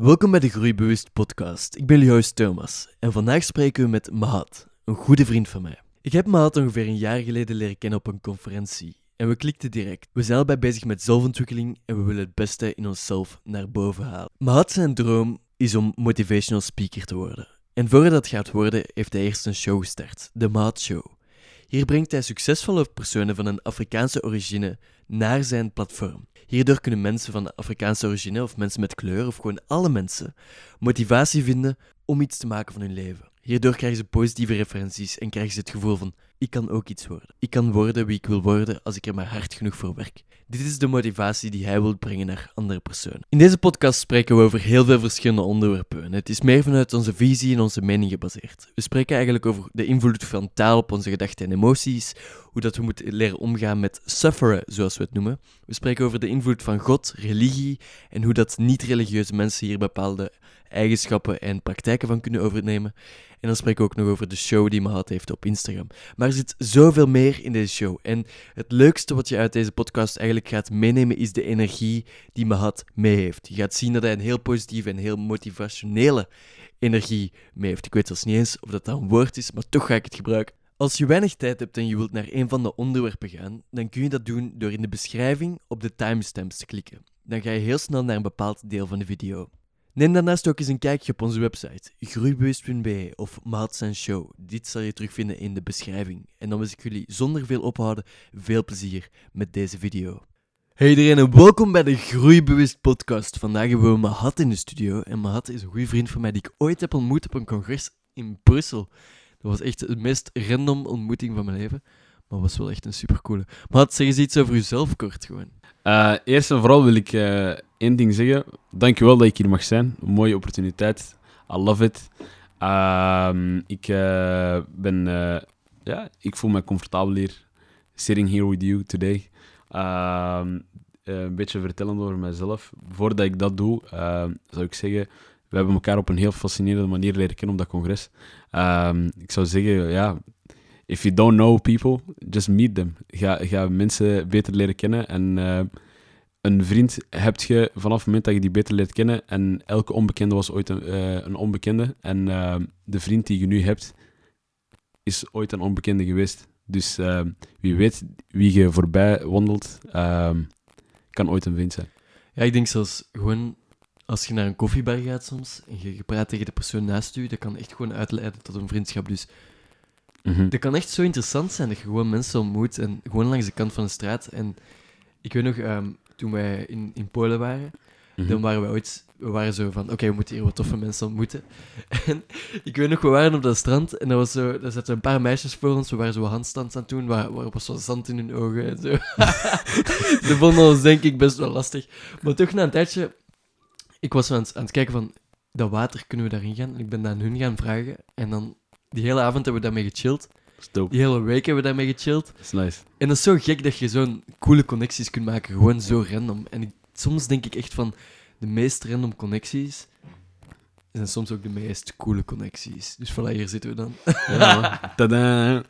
Welkom bij de Groeibewust podcast. Ik ben host Thomas en vandaag spreken we met Mahat, een goede vriend van mij. Ik heb Mahat ongeveer een jaar geleden leren kennen op een conferentie en we klikten direct. We zijn allebei bezig met zelfontwikkeling en we willen het beste in onszelf naar boven halen. Mahat zijn droom is om motivational speaker te worden. En voordat dat gaat worden, heeft hij eerst een show gestart, de Mahat Show. Hier brengt hij succesvolle personen van een Afrikaanse origine naar zijn platform. Hierdoor kunnen mensen van Afrikaanse origine of mensen met kleur of gewoon alle mensen motivatie vinden om iets te maken van hun leven. Hierdoor krijgen ze positieve referenties en krijgen ze het gevoel van ik kan ook iets worden. Ik kan worden wie ik wil worden als ik er maar hard genoeg voor werk. Dit is de motivatie die hij wil brengen naar andere personen. In deze podcast spreken we over heel veel verschillende onderwerpen. Het is meer vanuit onze visie en onze mening gebaseerd. We spreken eigenlijk over de invloed van taal op onze gedachten en emoties, hoe dat we moeten leren omgaan met sufferen, zoals we het noemen. We spreken over de invloed van God, religie en hoe dat niet-religieuze mensen hier bepaalde eigenschappen en praktijken van kunnen overnemen. En dan spreken we ook nog over de show die Mahat heeft op Instagram. Maar er zit zoveel meer in deze show. En het leukste wat je uit deze podcast eigenlijk gaat meenemen is de energie die Mahat mee heeft. Je gaat zien dat hij een heel positieve en heel motivationele energie mee heeft. Ik weet zelfs niet eens of dat, dat een woord is, maar toch ga ik het gebruiken. Als je weinig tijd hebt en je wilt naar een van de onderwerpen gaan, dan kun je dat doen door in de beschrijving op de timestamps te klikken. Dan ga je heel snel naar een bepaald deel van de video. Neem daarnaast ook eens een kijkje op onze website groeibewust.be of Maats Show. Dit zal je terugvinden in de beschrijving. En dan wens ik jullie zonder veel ophouden veel plezier met deze video. Hey iedereen en welkom bij de Groeibewust podcast. Vandaag hebben we Mahat in de studio. En Mahat is een goede vriend van mij die ik ooit heb ontmoet op een congres in Brussel. Dat was echt de meest random ontmoeting van mijn leven. Maar was wel echt een supercoole. Mahat, zeg eens iets over jezelf kort gewoon. Uh, eerst en vooral wil ik uh, één ding zeggen. Dankjewel dat ik hier mag zijn. Een mooie opportuniteit. I love it. Uh, ik uh, ben... ja, ik voel me comfortabel hier. Sitting here with you today. Ehm, een beetje vertellen over mezelf. Voordat ik dat doe, zou ik zeggen... We hebben elkaar op een heel fascinerende manier leren kennen op dat congres. Ehm, ik zou zeggen, ja... If you don't know people, just meet them. Ga, mensen beter leren kennen en een vriend heb je vanaf het moment dat je die beter leert kennen. En elke onbekende was ooit een, uh, een onbekende. En uh, de vriend die je nu hebt, is ooit een onbekende geweest. Dus wie weet, wie je voorbij wandelt, kan ooit een vriend zijn. Ja, ik denk zelfs gewoon als je naar een koffiebar gaat soms en je, je praat tegen de persoon naast je, dat kan echt gewoon uitleiden tot een vriendschap. Dus mm -hmm. dat kan echt zo interessant zijn dat je gewoon mensen ontmoet en gewoon langs de kant van de straat. En ik weet nog, um, toen wij in, in Polen waren, mm -hmm. dan waren we ooit, we waren zo van, oké, we moeten hier wat toffe mensen ontmoeten. En ik weet nog, we waren op dat strand en er, was zo, er zaten een paar meisjes voor ons, we waren zo handstands aan het doen, waar, waar was zo zand in hun ogen en zo. Ze vonden ons denk ik best wel lastig. Maar toch na een tijdje, ik was aan het, aan het kijken van, dat water, kunnen we daarin gaan? En ik ben aan hun gaan vragen en dan, die hele avond hebben we daarmee gechilled. Die hele week hebben we daarmee gechilled. Dat is nice. En dat is zo gek dat je zo'n coole connecties kunt maken, gewoon zo random. En ik, soms denk ik echt van, de meest random connecties zijn soms ook de meest coole connecties. Dus voilà, hier zitten we dan. Ja, tada.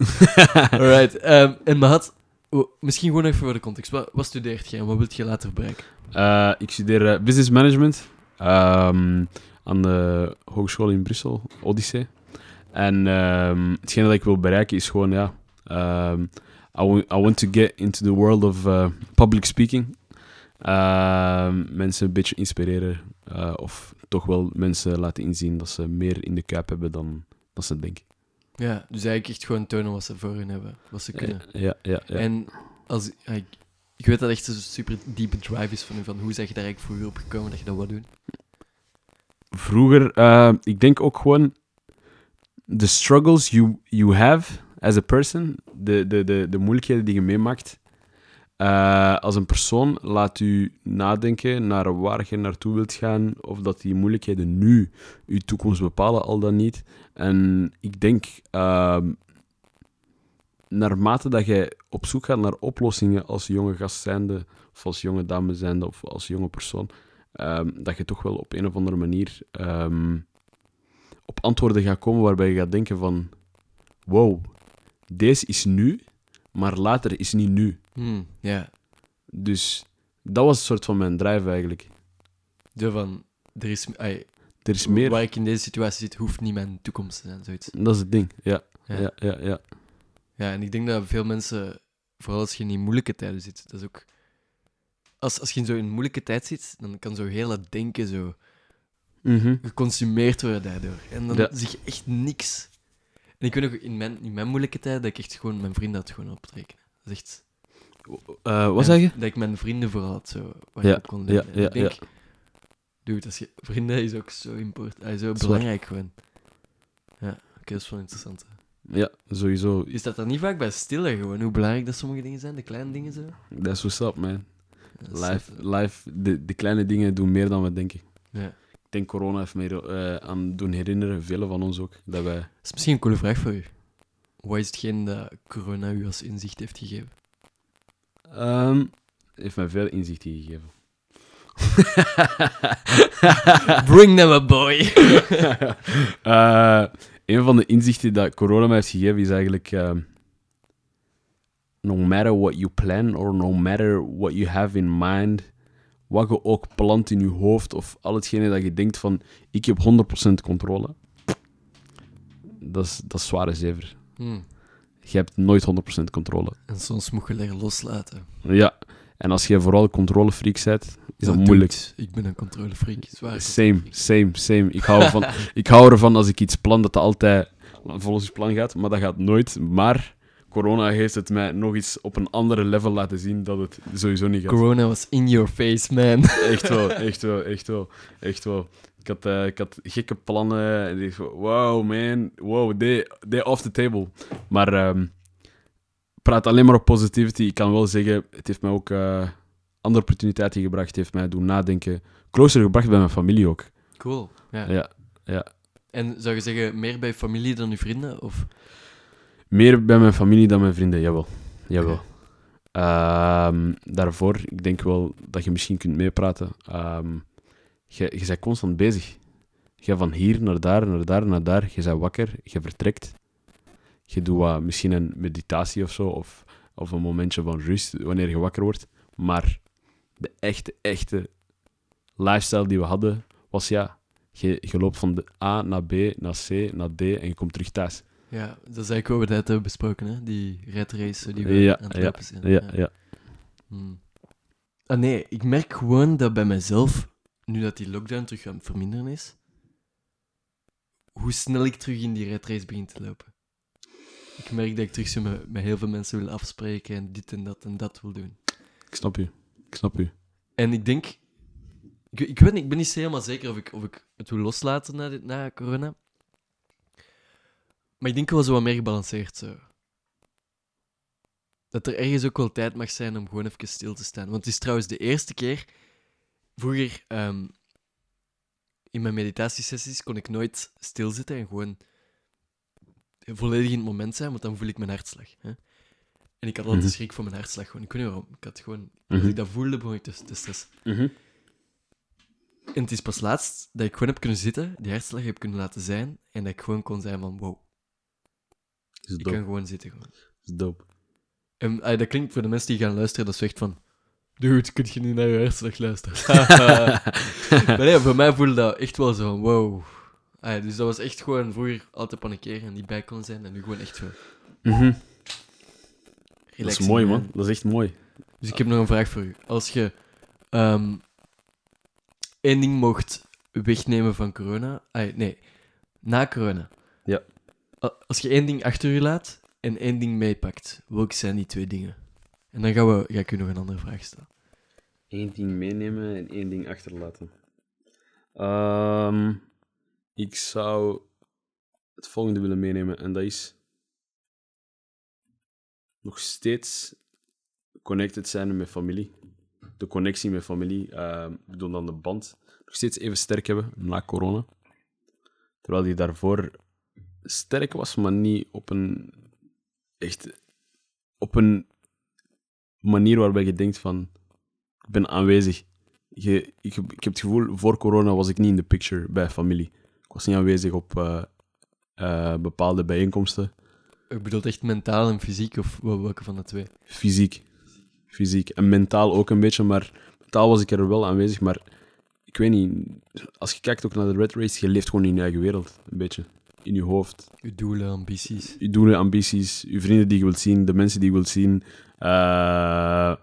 Alright. Um, en Mahat, oh, misschien gewoon even voor de context. Wat, wat studeert jij en wat wilt je later bereiken? Uh, ik studeer uh, business management um, aan de Hogeschool in Brussel, Odyssee. En um, hetgene dat ik wil bereiken is gewoon, ja... Um, I, I want to get into the world of uh, public speaking. Uh, mensen een beetje inspireren. Uh, of toch wel mensen laten inzien dat ze meer in de kuip hebben dan, dan ze denken. Ja, dus eigenlijk echt gewoon tonen wat ze voor hun hebben. Wat ze kunnen. Ja, ja, ja. En als, ik, ik weet dat echt een super diepe drive is van u. Van hoe zeg je daar eigenlijk vroeger op gekomen dat je dat wil doen? Vroeger, uh, ik denk ook gewoon the struggles you, you have as a person, de, de, de, de moeilijkheden die je meemaakt, uh, als een persoon laat u nadenken naar waar je naartoe wilt gaan, of dat die moeilijkheden nu uw toekomst bepalen, al dan niet. En ik denk, uh, naarmate dat je op zoek gaat naar oplossingen als jonge gast zijnde, of als jonge dame zijnde, of als jonge persoon, uh, dat je toch wel op een of andere manier um, op antwoorden gaat komen waarbij je gaat denken van... Wow, deze is nu, maar later is niet nu. Hmm, ja. Dus dat was een soort van mijn drive eigenlijk. De van... er is, ai, Er is meer. waar ik in deze situatie zit, hoeft niet mijn toekomst te zijn, zoiets. Dat is het ding. Ja, Ja. ja, ja. ja, Ja, en ik denk dat veel mensen, vooral als je in moeilijke tijden zit, dat is ook... Als, als je in zo'n moeilijke tijd zit, dan kan zo heel het denken zo Mhm. geconsumeerd worden daardoor. En dan Ja. zie je echt niks. En ik weet nog, in mijn, in mijn moeilijke tijd, dat ik echt gewoon mijn vrienden had gewoon op te rekenen. Dat is echt... Eh, wat Ja, zeg je? Dat ik mijn vrienden vooral had, zo, waar Ja, ik op kon ja, ja, ik denk, dude, als je, vrienden is ook zo important, zo Zwaar. belangrijk gewoon. Ja, oké, dat is wel interessant. Ja, sowieso. Je staat daar niet vaak bij stil, gewoon, hoe belangrijk dat sommige dingen zijn, de kleine dingen zo. That's what's up, man. Dat is Life, life de, de kleine dingen doen meer dan we denken. Ja. Ik denk corona heeft me eh, aan doen herinneren, velen van ons ook, dat wij... Dat is misschien een coole vraag voor u. Wat is hetgeen dat corona u als inzicht heeft gegeven? Ehm, heeft mij veel inzichten gegeven. Bring them a boy! Eh, een van de inzichten dat corona mij heeft gegeven is eigenlijk... ehm, no matter what you plan or no matter what you have in mind, wat je ook plant in je hoofd of al hetgene dat je denkt van ik heb 100% controle, dat is, dat is zware zever. Hmm. Je hebt nooit 100% controle. En soms moet je leren loslaten. Ja, en als je vooral controlefreak bent, is dat moeilijk. ik ben een controlefreak. Zwaar Same, same, same. Ik hou, ervan, ik hou ervan als ik iets plan dat dat altijd volgens plan gaat, maar dat gaat nooit. Maar corona heeft het mij nog iets op een andere level laten zien dat het sowieso niet gaat. Corona was in your face, man. Echt wel, echt wel, echt wel, echt wel. Ik had, eh, ik had gekke plannen en ik dacht, wow man, wow, they, they off the table. Maar ehm, praat alleen maar op positivity. Ik kan wel zeggen, het heeft mij ook eh, andere opportuniteiten gebracht. Heeft mij doen nadenken. Closer gebracht bij mijn familie ook. Cool. Ja. Ja, ja. En zou je zeggen, meer bij familie dan je vrienden? Of... Meer bij mijn familie dan mijn vrienden, jawel. jawel. Ehm, daarvoor, ik denk wel dat je misschien kunt meepraten. Ehm, je, je bent constant bezig. Je gaat van hier naar daar, naar daar, naar daar. Je bent wakker, je vertrekt. Je doet wat, misschien een meditatie of zo, of, of een momentje van rust wanneer je wakker wordt. Maar de echte, echte lifestyle die we hadden, was ja, je, je loopt van de A naar B, naar C, naar D en je komt terug thuis. Ja, dat is eigenlijk wat we net hebben besproken, hè? Die redrace die we Ja, aan het ja, lopen zijn. Ja, ja. Hmm. Ah, nee, ik merk gewoon dat bij mezelf, nu dat die lockdown terug aan het verminderen is, hoe snel ik terug in die redrace begin te lopen. Ik merk dat ik terug zo met, met heel veel mensen wil afspreken en dit en dat en dat wil doen. Ik snap u. Ik snap u. En ik denk, ik, ik weet niet, ik ben niet helemaal zeker of ik, of ik het wil loslaten na, dit, na corona. Maar ik denk wel zo wat meer gebalanceerd zo. Dat er ergens ook wel tijd mag zijn om gewoon even stil te staan. Want het is trouwens de eerste keer. Vroeger, ehm, in mijn meditatiesessies, kon ik nooit stilzitten en gewoon volledig in het moment zijn, want dan voel ik mijn hartslag. Hè? En ik had altijd Mhm. schrik voor mijn hartslag. Gewoon. Ik weet niet waarom. Ik had gewoon, Mhm. als ik dat voelde, begon ik te, te stressen. En het is pas laatst dat ik gewoon heb kunnen zitten, die hartslag heb kunnen laten zijn, en dat ik gewoon kon zijn van, wow, Is ik dope. kan gewoon zitten. Gewoon. Is dope. En ah, dat klinkt voor de mensen die gaan luisteren, dat is echt van, dude, kun je niet naar je hartslag luisteren? maar nee, voor mij voelde dat echt wel zo van, wow. Ah, dus dat was echt gewoon vroeger altijd panikeren en niet bij kon zijn, en nu gewoon echt zo Dat is mooi, man. Dat is echt mooi. Dus ik heb nog een vraag voor u. Als je ehm, één ding mocht wegnemen van corona... Nee, na corona. Ja. Als je één ding achter je laat en één ding meepakt, welke zijn die twee dingen? En dan gaan we, ga ik u nog een andere vraag stellen. Eén ding meenemen en één ding achterlaten. Ehm, ik zou het volgende willen meenemen en dat is nog steeds connected zijn met familie. De connectie met familie, ehm, ik bedoel dan de band, nog steeds even sterk hebben na corona. Terwijl die daarvoor sterk was, maar niet op een echt op een manier waarbij je denkt van ik ben aanwezig. Je, ik heb het gevoel, voor corona was ik niet in de picture bij familie. Ik was niet aanwezig op eh, eh, bepaalde bijeenkomsten. Ik bedoel echt mentaal en fysiek, of wel- welke van de twee? Fysiek. Fysiek. En mentaal ook een beetje, maar mentaal was ik er wel aanwezig. Maar ik weet niet, als je kijkt ook naar de red race, je leeft gewoon in je eigen wereld, een beetje. In je hoofd. Je doelen, ambities. Je doelen, ambities, je vrienden die je wilt zien, de mensen die je wilt zien. eh,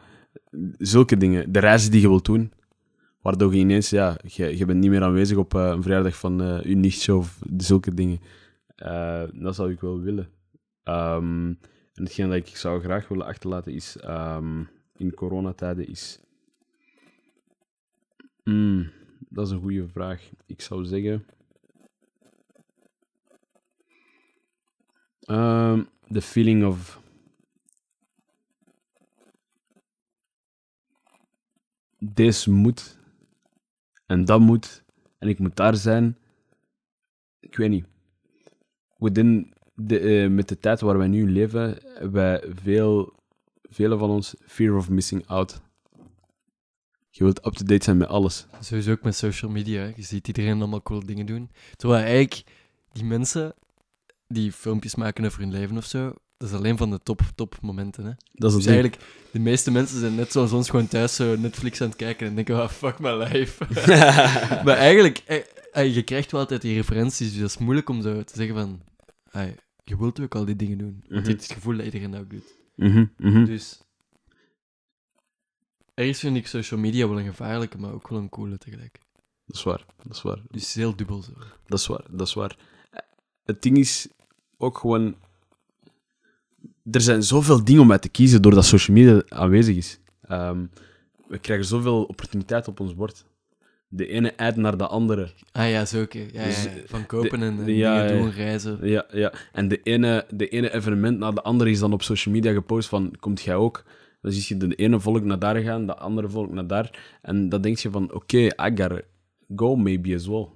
zulke dingen. De reizen die je wilt doen. Waardoor je ineens, ja, je, je bent niet meer aanwezig op eh, een verjaardag van eh je nichtje of zulke dingen. Dat zou ik wel willen. Ehm, en hetgeen dat ik zou graag willen achterlaten is, ehm, in coronatijden, is... Hmm, dat is een goede vraag. Ik zou zeggen... ehm, the feeling of... Deze moet. En dat moet. En ik moet daar zijn. Ik weet niet. Within de, eh, met de tijd waar wij nu leven, hebben wij veel, velen van ons fear of missing out. Je wilt up-to-date zijn met alles. Sowieso ook met social media. hè. Je ziet iedereen allemaal coole dingen doen. Terwijl eigenlijk die mensen die filmpjes maken over hun leven of zo, dat is alleen van de top, top momenten. Hè. Dat is Dus eigenlijk, de meeste mensen zijn net zoals ons gewoon thuis zo Netflix aan het kijken en denken, oh, fuck my life. maar eigenlijk, eh, eh, je krijgt wel altijd die referenties, dus dat is moeilijk om zo te zeggen van, ah, je wilt ook al die dingen doen. Want je hebt het gevoel dat iedereen dat ook doet. Mhm. Dus ergens vind ik social media wel een gevaarlijke, maar ook wel een coole tegelijk. Dat is waar, dat is waar. Dus heel dubbel zo. Dat is waar, dat is waar. Het ding is ook gewoon... Er zijn zoveel dingen om uit te kiezen doordat social media aanwezig is. Ehm, we krijgen zoveel opportuniteiten op ons bord. De ene eind naar de andere. Ah ja, zo oké. Ja, Dus, ja. Van kopen en, en de- ja, dingen doen, reizen. Ja, ja. En de ene, de ene evenement na de andere is dan op social media gepost van, komt jij ook? Dan zie je de ene volk naar daar gaan, de andere volk naar daar. En dan denk je van, oké, I gotta go maybe as well.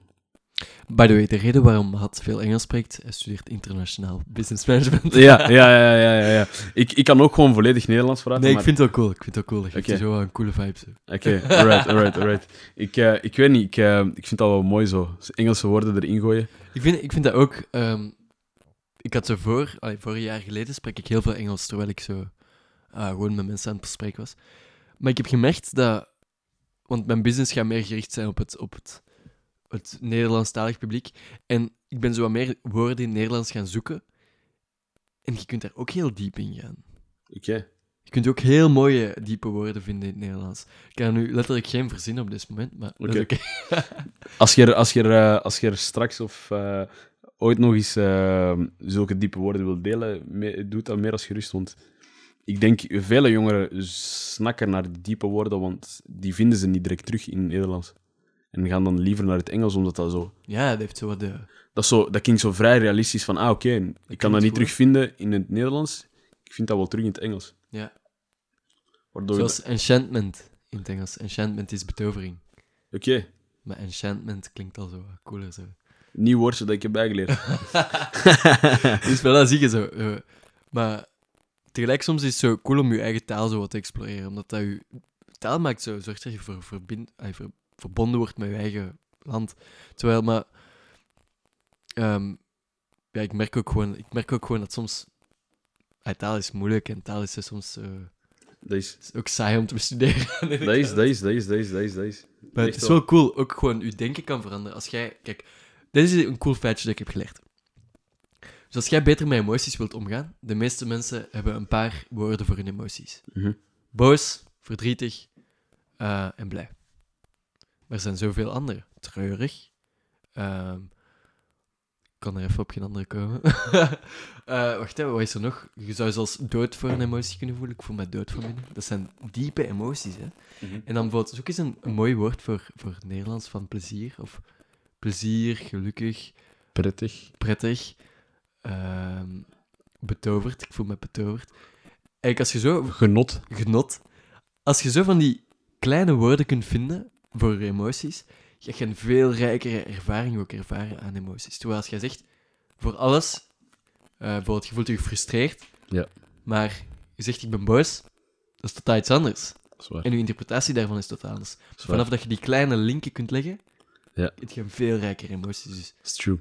By the way, de reden waarom Mahat veel Engels spreekt, hij studeert internationaal business management. Ja, ja, ja, ja, ja. ja. Ik, ik kan ook gewoon volledig Nederlands praten. Nee, ik maar- vind het wel cool. Ik vind het wel cool. Dat geeft Oké. je zo een coole vibe. Oké, alright, alright, alright. Ik, eh, ik weet niet, ik, eh, ik vind dat wel mooi zo. Engelse woorden erin gooien. Ik vind, ik vind dat ook... ehm, ik had zo voor... allee, voor een jaar geleden sprak ik heel veel Engels, terwijl ik zo ah, gewoon met mensen aan het bespreken was. Maar ik heb gemerkt dat... Want mijn business gaat meer gericht zijn op het, op het, het Nederlandstalig publiek. En ik ben zo wat meer woorden in het Nederlands gaan zoeken. En je kunt daar ook heel diep in gaan. Oké. Je kunt ook heel mooie, diepe woorden vinden in het Nederlands. Ik kan er nu letterlijk geen verzinnen op dit moment, maar Oké. Als je er, als je er, eh, als je er straks of eh, ooit nog eens eh, zulke diepe woorden wilt delen, me- doe dat meer als gerust. Want ik denk, vele jongeren snakken naar die diepe woorden, want die vinden ze niet direct terug in het Nederlands. En gaan dan liever naar het Engels, omdat dat zo... Ja, dat heeft zo wat de... Dat, zo, dat klinkt zo vrij realistisch van, ah, oké, ik kan dat niet goed. terugvinden in het Nederlands. Ik vind dat wel terug in het Engels. Ja. Waardoor Zoals enchantment in het Engels. Enchantment is betovering. Oké, Maar enchantment klinkt al zo cooler. Zo. nieuw woordje dat ik heb bijgeleerd. Dus wel, dat zie je zo. eh. maar tegelijk soms is het zo cool om je eigen taal zo wat te exploreren. Omdat dat je taal maakt zo, zorgt dat je ver, verbind, verbonden wordt met je eigen land. Terwijl, maar... ehm, ja, ik merk ook gewoon, ik merk ook gewoon dat soms... ah, taal is moeilijk en taal is soms eh, dat, is, is ook saai om te bestuderen. dat, is, dat, is, dat, is, dat, is, dat is, dat is. Maar het is wel. wel cool, ook gewoon je denken kan veranderen. Als jij, kijk, dit is een cool feitje dat ik heb geleerd. Dus als jij beter met emoties wilt omgaan, de meeste mensen hebben een paar woorden voor hun emoties. Mhm. Boos, verdrietig eh, en blij. Maar er zijn zoveel andere. Treurig. ehm, ik kan er even op geen andere komen. Eh, wacht even, wat is er nog? Je zou zelfs dood voor een emotie kunnen voelen. Ik voel me dood van binnen. Dat zijn diepe emoties, hè. Mhm. En dan bijvoorbeeld, zoek eens een, een mooi woord voor, voor het Nederlands van plezier. Of plezier, gelukkig, Prettig. prettig, ehm, betoverd. Ik voel me betoverd. Eigenlijk, als je zo, Genot. genot, als je zo van die kleine woorden kunt vinden voor je emoties, ga je een veel rijkere ervaring ook ervaren aan emoties. Terwijl als jij zegt, voor alles, eh, bijvoorbeeld je voelt je gefrustreerd, Ja. maar je zegt ik ben boos, dat is totaal iets anders. En uw interpretatie daarvan is totaal anders. Vanaf dat je die kleine linken kunt leggen, Ja. heb je een veel rijker emoties. Dus That's true.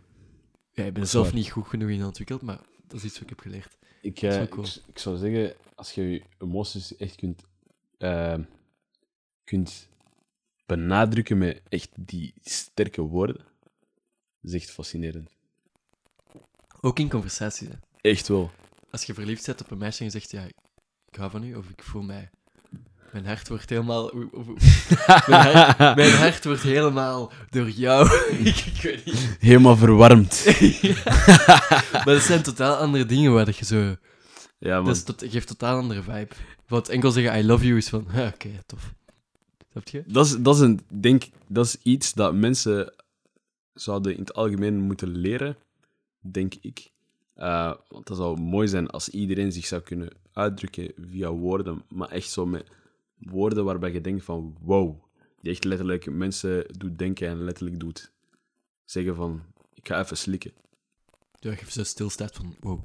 ja, ik ben zelf waar. niet goed genoeg in ontwikkeld, maar dat is iets wat ik heb geleerd. Ik, eh, wel cool. ik, ik zou zeggen, als je je emoties echt kunt, eh, kunt benadrukken met echt die sterke woorden. Dat is echt fascinerend. Ook in conversaties. Hè. Echt wel. Als je verliefd bent op een meisje en je zegt, ja, ik hou van u, of ik voel mij... Mijn hart wordt helemaal... mijn, hart, mijn hart wordt helemaal door jou... ik, ik weet niet. Helemaal verwarmd. Maar dat zijn totaal andere dingen waar dat je zo... Ja, man. Dat is tot, geeft totaal andere vibe. Wat enkel zeggen I love you is van, "Ah, oké, tof. Snap je? Dat is, dat is een, denk, dat is iets dat mensen zouden in het algemeen moeten leren, denk ik. Eh, want dat zou mooi zijn als iedereen zich zou kunnen uitdrukken via woorden, maar echt zo met woorden waarbij je denkt van wow, die echt letterlijk mensen doet denken en letterlijk doet zeggen van ik ga even slikken. Ja, je zo stilstaat van, wow.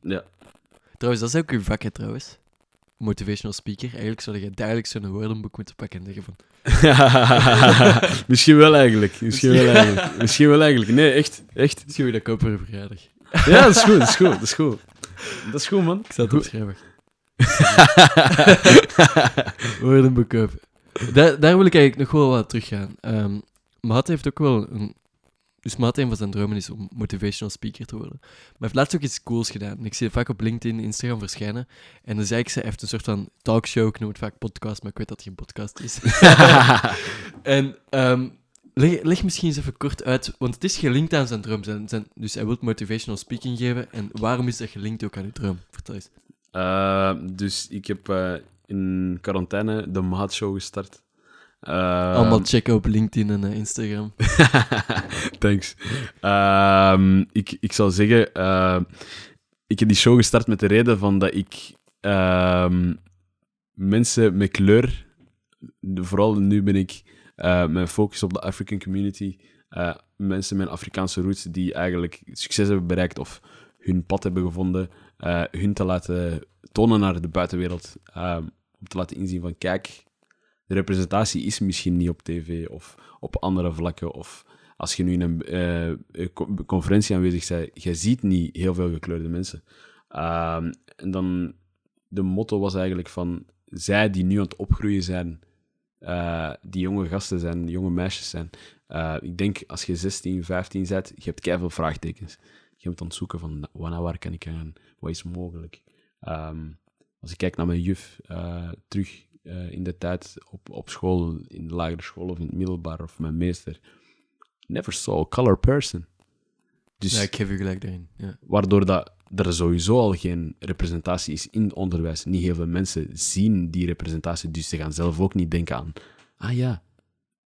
Ja, Trouwens, dat is ook uw vak, hè, trouwens. Motivational speaker. Eigenlijk zou je duidelijk zo'n woordenboek moeten pakken en zeggen van... misschien wel eigenlijk. Misschien wel eigenlijk. Misschien wel eigenlijk. Nee, echt. Echt. Misschien wil je dat kopen voor verjaardag. Ja, dat is goed. Dat is goed. Dat is goed. Dat is goed, man. Ik zal het opschrijven. Woordenboek kopen. Daar, daar wil ik eigenlijk nog wel wat teruggaan. Ehm Maat heeft ook wel een... Dus Maat, een van zijn dromen is om motivational speaker te worden. Maar hij heeft laatst ook iets cools gedaan. Ik zie het vaak op LinkedIn, Instagram verschijnen. En dan zei ik ze, hij heeft een soort van talkshow, ik noem het vaak podcast, maar ik weet dat het geen podcast is. en ehm, leg, leg misschien eens even kort uit, want het is gelinkt aan zijn droom. Zijn, zijn, dus hij wil motivational speaking geven. En waarom is dat gelinkt ook aan uw droom? Vertel eens. Eh, dus ik heb eh, in quarantaine de Maat Show gestart. Eh, Allemaal checken op LinkedIn en eh, Instagram. Thanks. Ehm, ik, ik zou zeggen, eh, ik heb die show gestart met de reden van dat ik ehm, mensen met kleur, vooral nu ben ik eh, mijn focus op de African community, eh, mensen met Afrikaanse roots die eigenlijk succes hebben bereikt of hun pad hebben gevonden, hun te laten tonen naar de buitenwereld, ehm, om te laten inzien van kijk, de representatie is misschien niet op tv of op andere vlakken of als je nu in een eh, co- conferentie aanwezig bent, je ziet niet heel veel gekleurde mensen. Ehm, en dan, de motto was eigenlijk van, zij die nu aan het opgroeien zijn, eh, die jonge gasten zijn, jonge meisjes zijn. eh, ik denk, als je 16, 15 bent, je hebt keiveel vraagtekens. Je bent aan het zoeken van, waar, waar kan ik gaan? Wat is mogelijk? Ehm, als ik kijk naar mijn juf, terug eh, in de tijd op, op school, in de lagere school of in het middelbaar, of mijn meester, never saw a color person. Dus Ja, ik geef u gelijk daarin. Ja. waardoor dat er sowieso al geen representatie is in het onderwijs. Niet heel veel mensen zien die representatie, dus ze gaan zelf ook niet denken aan, ah ja,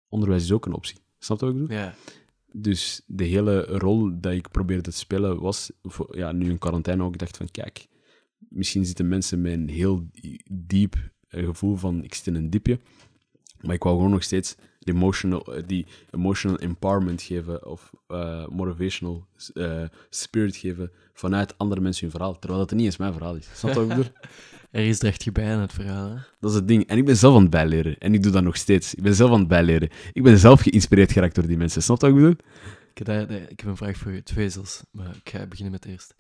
onderwijs is ook een optie. Snap je wat ik bedoel? ja. Dus de hele rol dat ik probeerde te spelen was, voor, ja, nu in quarantaine ook, ik dacht van, kijk, misschien zitten mensen met een heel diep eh, gevoel van, ik zit in een diepje, maar ik wou gewoon nog steeds die emotional, eh, die emotional empowerment geven of eh, motivational eh, spirit geven vanuit andere mensen hun verhaal, terwijl dat niet eens mijn verhaal is. Snap je wat ik bedoel? Er is recht je bij aan het verhaal. Hè? Dat is het ding. En ik ben zelf aan het bijleren. En ik doe dat nog steeds. Ik ben zelf aan het bijleren. Ik ben zelf geïnspireerd geraakt door die mensen. Snap je wat ik bedoel? Ik, heb daar- ik heb een vraag voor je. Twee zelfs, maar ik ga beginnen met eerst.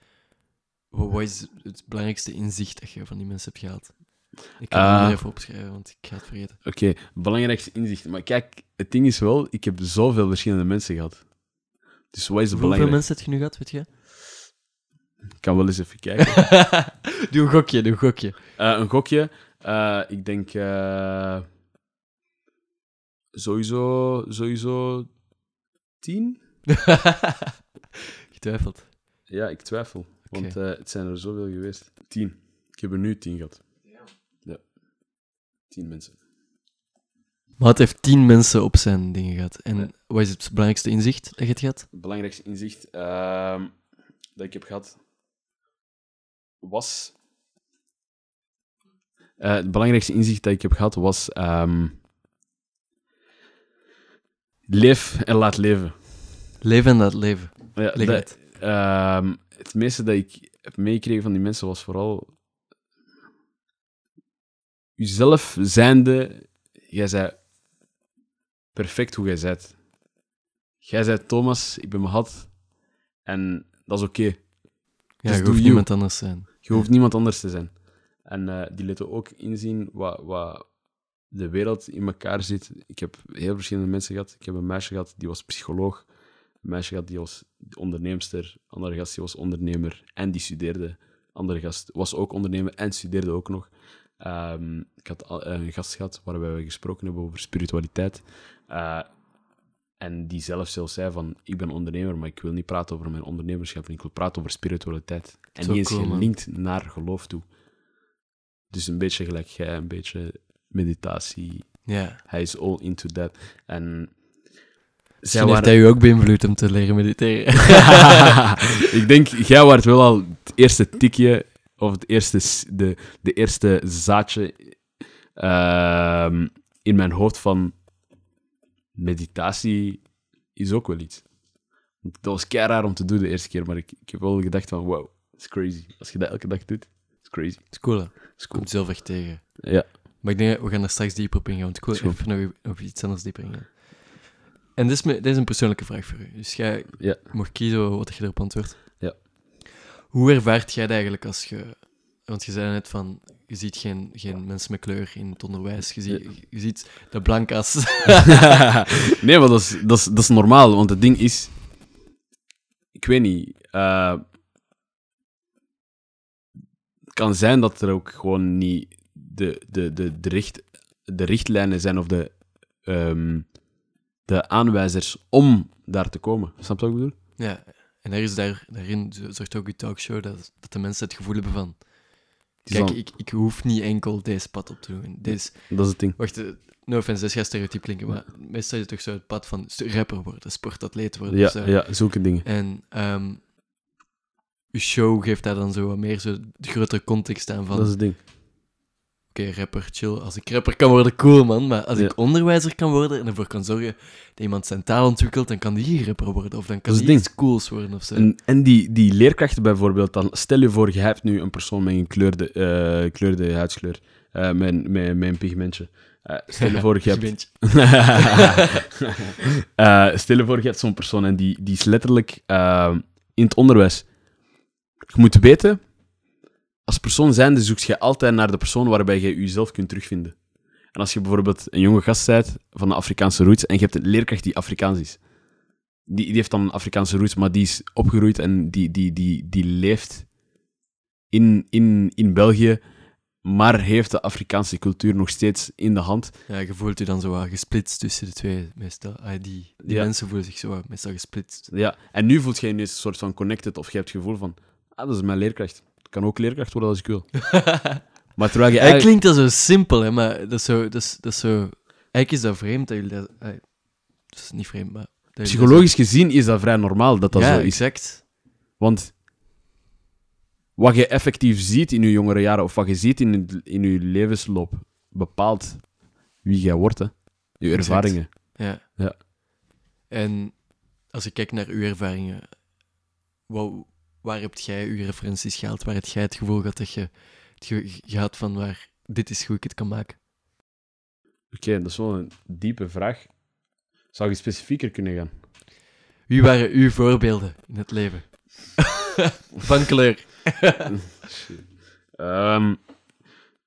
Wat, wat is het belangrijkste inzicht dat je van die mensen hebt gehaald? Ik kan het er even opschrijven, want ik ga het vergeten. Oké, belangrijkste inzicht. Maar kijk, het ding is wel, ik heb zoveel verschillende mensen gehad. Dus wat is het Hoeveel mensen heb je nu gehad, weet je? Ik kan wel eens even kijken. doe een gokje, doe een gokje. Eh, een gokje. Eh, ik denk eh, sowieso, sowieso tien? Getwijfeld. Ja, ik twijfel. Want het zijn er zoveel geweest. Tien. Ik heb er nu tien gehad. Tien mensen. Maar het heeft tien mensen op zijn dingen gehad. En Ja. wat is het belangrijkste inzicht dat je hebt gehad? Het belangrijkste inzicht ehm, dat ik heb gehad was. Eh, het belangrijkste inzicht dat ik heb gehad was. ehm, leef en laat leven. Leven en dat leven. Ja, dat- ehm, het meeste dat ik heb meegekregen van die mensen was vooral. Jezelf zijnde, jij zei perfect hoe jij bent. Jij zei Thomas, ik ben Mahat. En dat is oké. Ja, Dus je hoeft you. niemand anders te zijn. Je hoeft niemand anders te zijn. En eh, die lieten ook inzien wat, wat, de wereld in elkaar zit. Ik heb heel verschillende mensen gehad. Ik heb een meisje gehad die was psycholoog. Een meisje gehad die was onderneemster. Een andere gast die was ondernemer en die studeerde. Een andere gast was ook ondernemer en studeerde ook nog. Ehm, ik had al- een gast gehad waarbij we gesproken hebben over spiritualiteit. Eh, en die zelf zelfs zei van, ik ben ondernemer, maar ik wil niet praten over mijn ondernemerschap. En ik wil praten over spiritualiteit. En Zo niet eens cool, man. gelinkt naar geloof toe. Dus een beetje gelijk jij, een beetje meditatie. Ja. Hij is all into that. En Misschien heeft hij u ook beïnvloed om te leren mediteren. ik denk, jij wordt wel al het eerste tikje, of het eerste, de, de eerste zaadje ehm, in mijn hoofd van meditatie is ook wel iets. Dat was kei raar om te doen de eerste keer, maar ik, ik heb wel gedacht van, wow, is crazy. Als je dat elke dag doet, is crazy. Het is cool, hè? is cool. Komt zelf echt tegen. Ja, Maar ik denk, we gaan er straks dieper op ingaan. Want ik wil goed. even nog op iets anders dieper ingaan. En dit is, me- dit is een persoonlijke vraag voor u. Dus jij Ja. mag kiezen wat je erop antwoordt. Hoe ervaart jij het eigenlijk als je... Want je zei net van, je ziet geen, geen mensen met kleur in het onderwijs. Je, ziet, je ziet de blankas. nee, maar dat is, dat, is, dat is normaal, want het ding is... Ik weet niet... eh, het kan zijn dat er ook gewoon niet de, de, de, de, richt, de richtlijnen zijn of de, ehm, de aanwijzers om daar te komen. Snap je wat ik bedoel? ja, en er is daar, daarin zorgt ook je talkshow dat, dat de mensen het gevoel hebben van... Kijk, ik, ik hoef niet enkel deze pad op te doen. Deze, Dat is het ding. Wacht, eh, no offense, dit gaat stereotyp klinken, maar meestal is het toch zo het pad van rapper worden, sportatleet worden. Ja, of zo. ja, zulke dingen. En ehm uw show geeft daar dan zo wat meer zo de grotere context aan van... Dat is het ding. Rapper, chill. Als ik rapper kan worden, cool man. Maar als Ja. ik onderwijzer kan worden en ervoor kan zorgen dat iemand zijn taal ontwikkelt, dan kan die rapper worden. Of dan kan die iets cools worden of zo. En, en die, die leerkrachten bijvoorbeeld, dan stel je voor, je hebt nu een persoon met een kleurde, eh, kleurde huidskleur, eh, met, met, met een pigmentje. Eh, stel je voor, je hebt... Stel je voor, je hebt zo'n persoon en die, die is letterlijk in het onderwijs. Je moet weten, als persoon zijnde zoek je altijd naar de persoon waarbij je jezelf kunt terugvinden. En als je bijvoorbeeld een jonge gast bent van de Afrikaanse roots en je hebt een leerkracht die Afrikaans is, die, die heeft dan een Afrikaanse roots, maar die is opgegroeid en die, die, die, die leeft in, in, in België, maar heeft de Afrikaanse cultuur nog steeds in de hand. Ja, je voelt je dan zo gesplitst tussen de twee, meestal. Ah, die die Ja. mensen voelen zich zo meestal gesplitst. Ja, en nu voelt je je ineens een soort van connected, of je hebt het gevoel van, ah, dat is mijn leerkracht. Ik kan ook leerkracht worden als ik wil. Maar terwijl je Hij eigenlijk... klinkt dat zo simpel, hè, maar dat is zo, dat is, dat is zo... Eigenlijk is dat vreemd dat jullie dat... Dat is niet vreemd, maar... Psychologisch gezien is dat vrij normaal dat dat ja, zo is. exact. Want wat je effectief ziet in je jongere jaren, of wat je ziet in, je- in je levensloop, bepaalt wie jij wordt, hè. Je Exact. ervaringen. Ja. Ja. En als ik kijk naar uw ervaringen, wat, waar heb jij uw referenties gehaald? Waar heb jij het gevoel gehad dat je het ge- gehad van waar dit is hoe ik het kan maken? Oké, dat is wel een diepe vraag. Zou je specifieker kunnen gaan? Wie waren uw voorbeelden in het leven? van kleur. Ehm,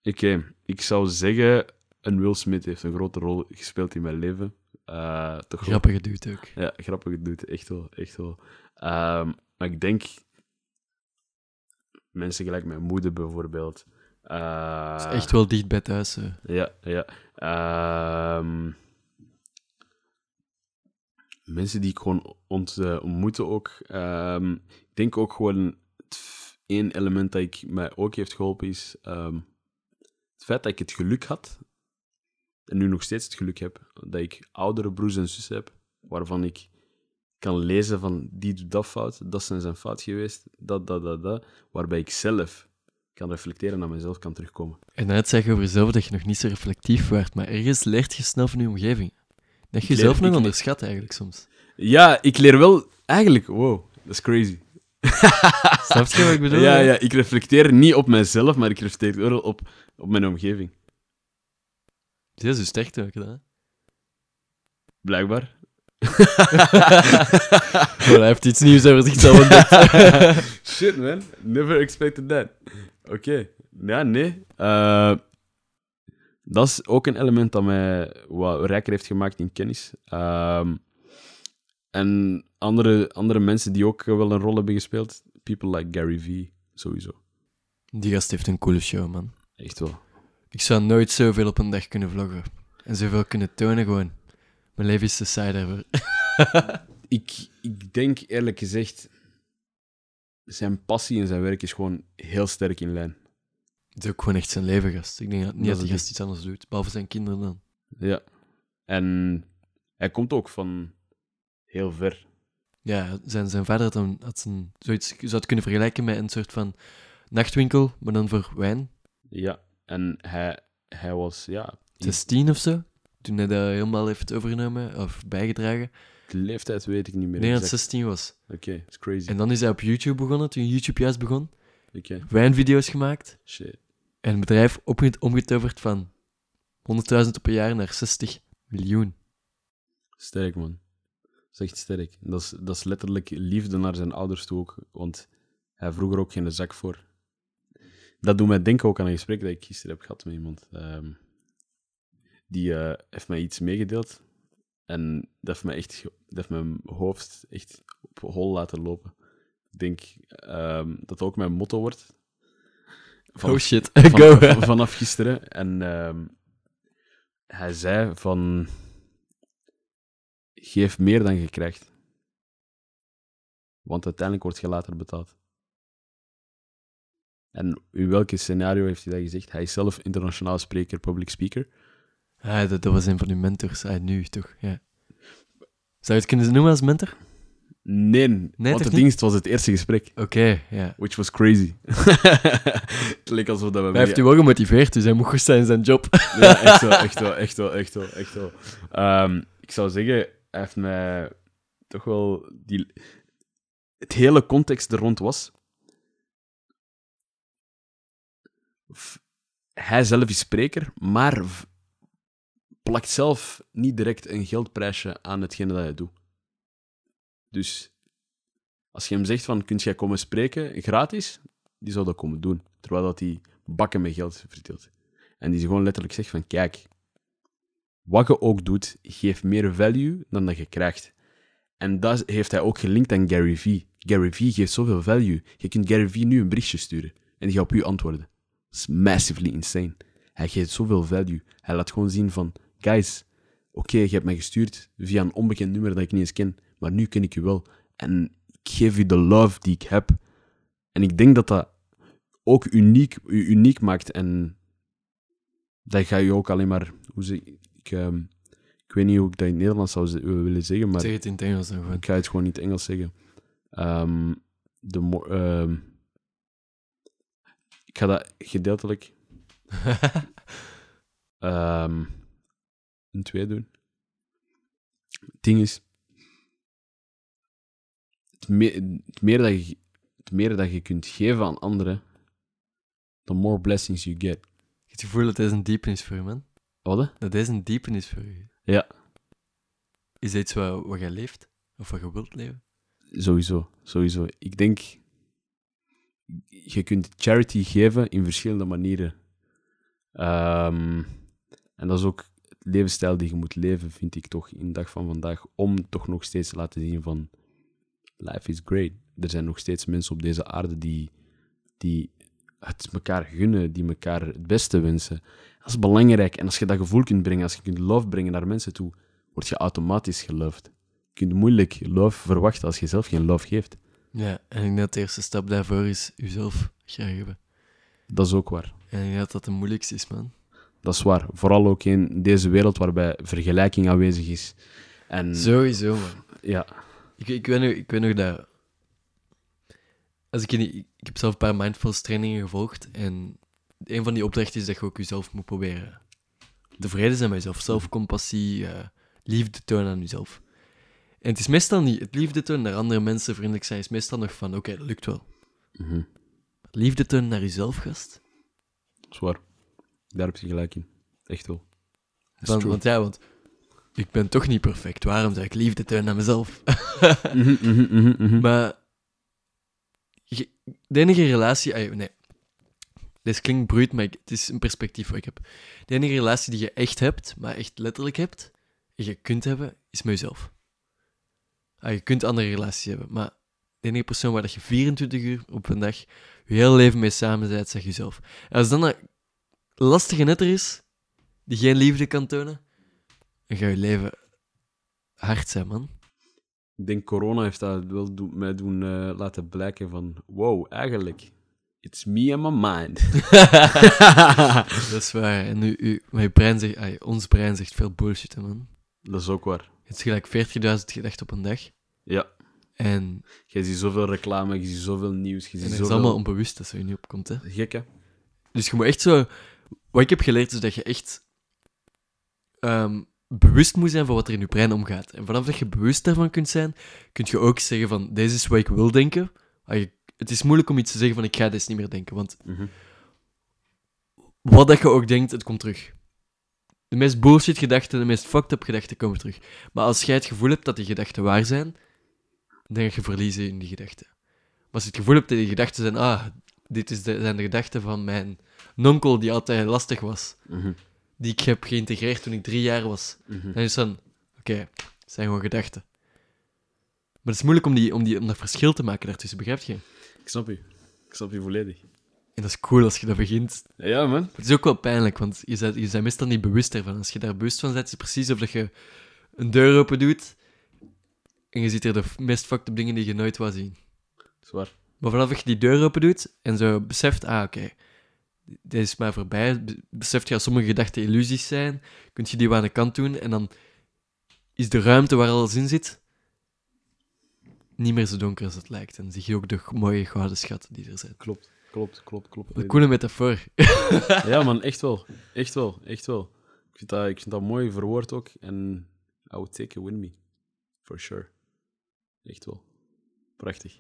Oké, ik zou zeggen, een Will Smith heeft een grote rol gespeeld in mijn leven. Eh toch Grappige dude ook. Ja, grappig doet echt wel, echt wel. Ehm, maar ik denk, mensen gelijk mijn moeder bijvoorbeeld. Eh, is echt wel dicht bij thuis. eh. Ja, ja. Ehm, mensen die ik gewoon eh, ontmoette ook. Ehm, ik denk ook gewoon, één element dat ik, mij ook heeft geholpen is ehm, het feit dat ik het geluk had, en nu nog steeds het geluk heb, dat ik oudere broers en zussen heb, waarvan ik kan lezen van die doet dat fout, dat zijn zijn fout geweest, dat, dat, dat, dat, waarbij ik zelf kan reflecteren naar mezelf kan terugkomen. En net zeg je over jezelf dat je nog niet zo reflectief wordt, maar ergens leert je snel van je omgeving. Dat je jezelf nog onderschat eigenlijk soms. Ja, ik leer wel... Eigenlijk, wow, dat is crazy. Snap je wat ik bedoel? Ja, ja, ik reflecteer niet op mezelf, maar ik reflecteer wel op, op mijn omgeving. Dat is je sterkte ook, hè? Blijkbaar. Oh, hij heeft iets nieuws over zichzelf ontdekt. Shit, man. Never expected that. Oké. Ja, nee. Eh, dat is ook een element dat mij wat rijker heeft gemaakt in kennis. Ehm, en andere, andere mensen die ook wel een rol hebben gespeeld, people like Gary Vee, sowieso. Die gast heeft een coole show, man. Echt wel. Ik zou nooit zoveel op een dag kunnen vloggen. En zoveel kunnen tonen gewoon. Mijn leven is te saai. Ik, ik denk eerlijk gezegd, zijn passie en zijn werk is gewoon heel sterk in lijn. Het is ook gewoon echt zijn leven, gast. Ik denk dat niet Dat dat die gast iets anders doet, behalve zijn kinderen dan. Ja. En hij komt ook van heel ver. Ja, zijn, zijn vader had, een, had een, zoiets, je zou het kunnen vergelijken met een soort van nachtwinkel, maar dan voor wijn. Ja. En hij, hij was, ja, in 16 of zo, toen hij dat helemaal heeft overgenomen of bijgedragen. de leeftijd weet ik niet meer. Ik denk dat het exact. 16 was. Oké, it's crazy. En dan is hij op YouTube begonnen, toen YouTube juist begon. Oké, Wijnvideo's gemaakt. shit. En een bedrijf omgetoverd van 100.000 op een jaar naar 60 miljoen. Sterk, man. Dat is echt sterk. Dat is, dat is letterlijk liefde naar zijn ouders toe ook. Want hij vroeg er ook geen zak voor. Dat doet mij denken ook aan een gesprek dat ik gisteren heb gehad met iemand. Ehm, die eh, heeft mij iets meegedeeld. En dat heeft, mij echt, dat heeft mijn hoofd echt op hol laten lopen. Ik denk ehm, dat dat ook mijn motto wordt. oh shit, go. van- vanaf gisteren. En ehm, hij zei van... Geef meer dan je krijgt. Want uiteindelijk wordt je later betaald. En in welke scenario heeft hij dat gezegd? Hij is zelf internationaal spreker, public speaker. Ah, dat, dat was een van uw mentors. Ah, nu toch, ja. Zou je het kunnen noemen als mentor? Nee, want is, het was het eerste gesprek. Oké, ja. Which was crazy. het leek alsof dat we... Hij heeft u wel gemotiveerd, dus hij mocht goed zijn in zijn job. Ja, echt wel, echt wel, echt wel, echt wel, echt wel. Ehm, ik zou zeggen, hij heeft mij toch wel die... Het hele context er rond was... Hij zelf is spreker, maar plakt zelf niet direct een geldprijsje aan hetgene dat hij doet. Dus als je hem zegt van, kunt jij komen spreken, gratis, die zou dat komen doen. Terwijl dat hij bakken met geld verdeelt. En die gewoon letterlijk zegt van, kijk, wat je ook doet, geeft meer value dan dat je krijgt. En dat heeft hij ook gelinkt aan Gary Vee. Gary Vee geeft zoveel value. Je kunt Gary Vee nu een berichtje sturen en die gaat op u antwoorden. Dat is massively insane. Hij geeft zoveel value. Hij laat gewoon zien van, guys, oké, je hebt mij gestuurd via een onbekend nummer dat ik niet eens ken, maar nu ken ik je wel. En ik geef u de love die ik heb. En ik denk dat dat ook uniek, u uniek maakt en dat ga je ook alleen maar... Hoe zeg, ik, ehm, ik weet niet hoe ik dat in het Nederlands zou ze- willen zeggen, maar Zeg het in het Engels dan gewoon. ik ga het gewoon niet Engels zeggen. Ehm, de ehm, ik ga dat gedeeltelijk ehm in twee doen. Het ding is, het, me- het meer dat je, het meer dat je kunt geven aan anderen, the more blessings you get. Ik heb het gevoel dat deze een diepenis voor je, man. Wat? Dat deze een diepenis voor je. Ja. Is dit iets wat, wat jij leeft? Of wat je wilt leven? Sowieso, sowieso. Ik denk, je kunt charity geven in verschillende manieren. Ehm, en dat is ook levensstijl die je moet leven, vind ik toch, in de dag van vandaag, om toch nog steeds te laten zien van, life is great. Er zijn nog steeds mensen op deze aarde die, die het elkaar gunnen, die elkaar het beste wensen. Dat is belangrijk. En als je dat gevoel kunt brengen, als je kunt love brengen naar mensen toe, word je automatisch geloved. Je kunt moeilijk love verwachten als je zelf geen love geeft. Ja, en ik denk dat de eerste stap daarvoor is jezelf graag hebben. Dat is ook waar. En ik denk dat dat de moeilijkste is, man. Dat is waar. Vooral ook in deze wereld waarbij vergelijking aanwezig is. En Sowieso, man. ja, Ik, ik, weet nog, ik weet nog dat... Als ik, in ik heb zelf een paar mindfulness trainingen gevolgd. En een van die opdrachten is dat je ook jezelf moet proberen tevreden zijn met jezelf. Zelfcompassie, eh, liefde tonen aan jezelf. En het is meestal niet... Het liefde tonen naar andere mensen, vriendelijk zijn, is meestal nog van... Oké, dat lukt wel. mhm, Liefde tonen naar jezelf, gast. dat is waar. Daar heb je gelijk in. Echt wel. Want, ja, want... Ik ben toch niet perfect. Waarom zou ik liefde tonen aan mezelf? Mhm, mhm, mhm. Maar je- de enige relatie, ah, nee. Dit klinkt bruut, maar ik- het is een perspectief wat ik heb. De enige relatie die je echt hebt, maar echt letterlijk hebt, en je kunt hebben, is met jezelf. Ah, je kunt andere relaties hebben, maar de enige persoon waar dat je 24 uur op een dag je hele leven mee samen bent, zeg jezelf. En als dan een lastige netter is, die geen liefde kan tonen, dan gaat je leven hard zijn, man. Ik denk corona heeft dat wel doen, mij doen eh, laten blijken van... Wow, eigenlijk... It's me and my mind. Dat is waar. En nu, u, je brein zegt, ai, ons brein zegt veel bullshit, hè, man. dat is ook waar. Het is gelijk 40.000 gedachten op een dag. Ja. En, Je ziet zoveel reclame, je ziet zoveel nieuws, je en is allemaal onbewust dat zo je niet opkomt, hè. Gek, hè? Dus je moet echt zo... Wat ik heb geleerd is dat je echt ehm, bewust moet zijn van wat er in je brein omgaat. En vanaf dat je bewust daarvan kunt zijn, kun je ook zeggen van, deze is wat ik wil denken. Het is moeilijk om iets te zeggen van, ik ga dit niet meer denken. Want Mhm. wat dat je ook denkt, het komt terug. De meest bullshit gedachten, de meest fucked up gedachten komen terug. Maar als jij het gevoel hebt dat die gedachten waar zijn, dan ga je verliezen in die gedachten. Maar als je het gevoel hebt dat die gedachten zijn, ah, dit is de, zijn de gedachten van mijn nonkel die altijd lastig was, Mhm. die ik heb geïntegreerd toen ik drie jaar was, Mhm. is het dan, oké, het zijn gewoon gedachten. Maar het is moeilijk om, die, om, die, om dat verschil te maken daartussen, begrijp je? Ik snap je. Ik snap je volledig. En dat is cool als je dat begint Ja, man. Het is ook wel pijnlijk, want je bent, je bent meestal niet bewust ervan. Als je daar bewust van bent, is het precies of dat je een deur open doet en je ziet er de meest fucked up dingen die je nooit wou zien. Zwaar. Maar vanaf dat je die deur open doet en zo beseft, ah oké, dit is maar voorbij, be- beseft je dat sommige gedachten illusies zijn, kun je die wel aan de kant doen en dan is de ruimte waar alles in zit niet meer zo donker als het lijkt. En zie je ook de mooie gouden schatten die er zijn. Klopt. Klopt, klopt, klopt. Een coole metafoor. Ja, man, echt wel. Echt wel, echt wel. Ik vind dat, ik vind dat mooi verwoord ook. En I would take it with me. For sure. Echt wel. Prachtig.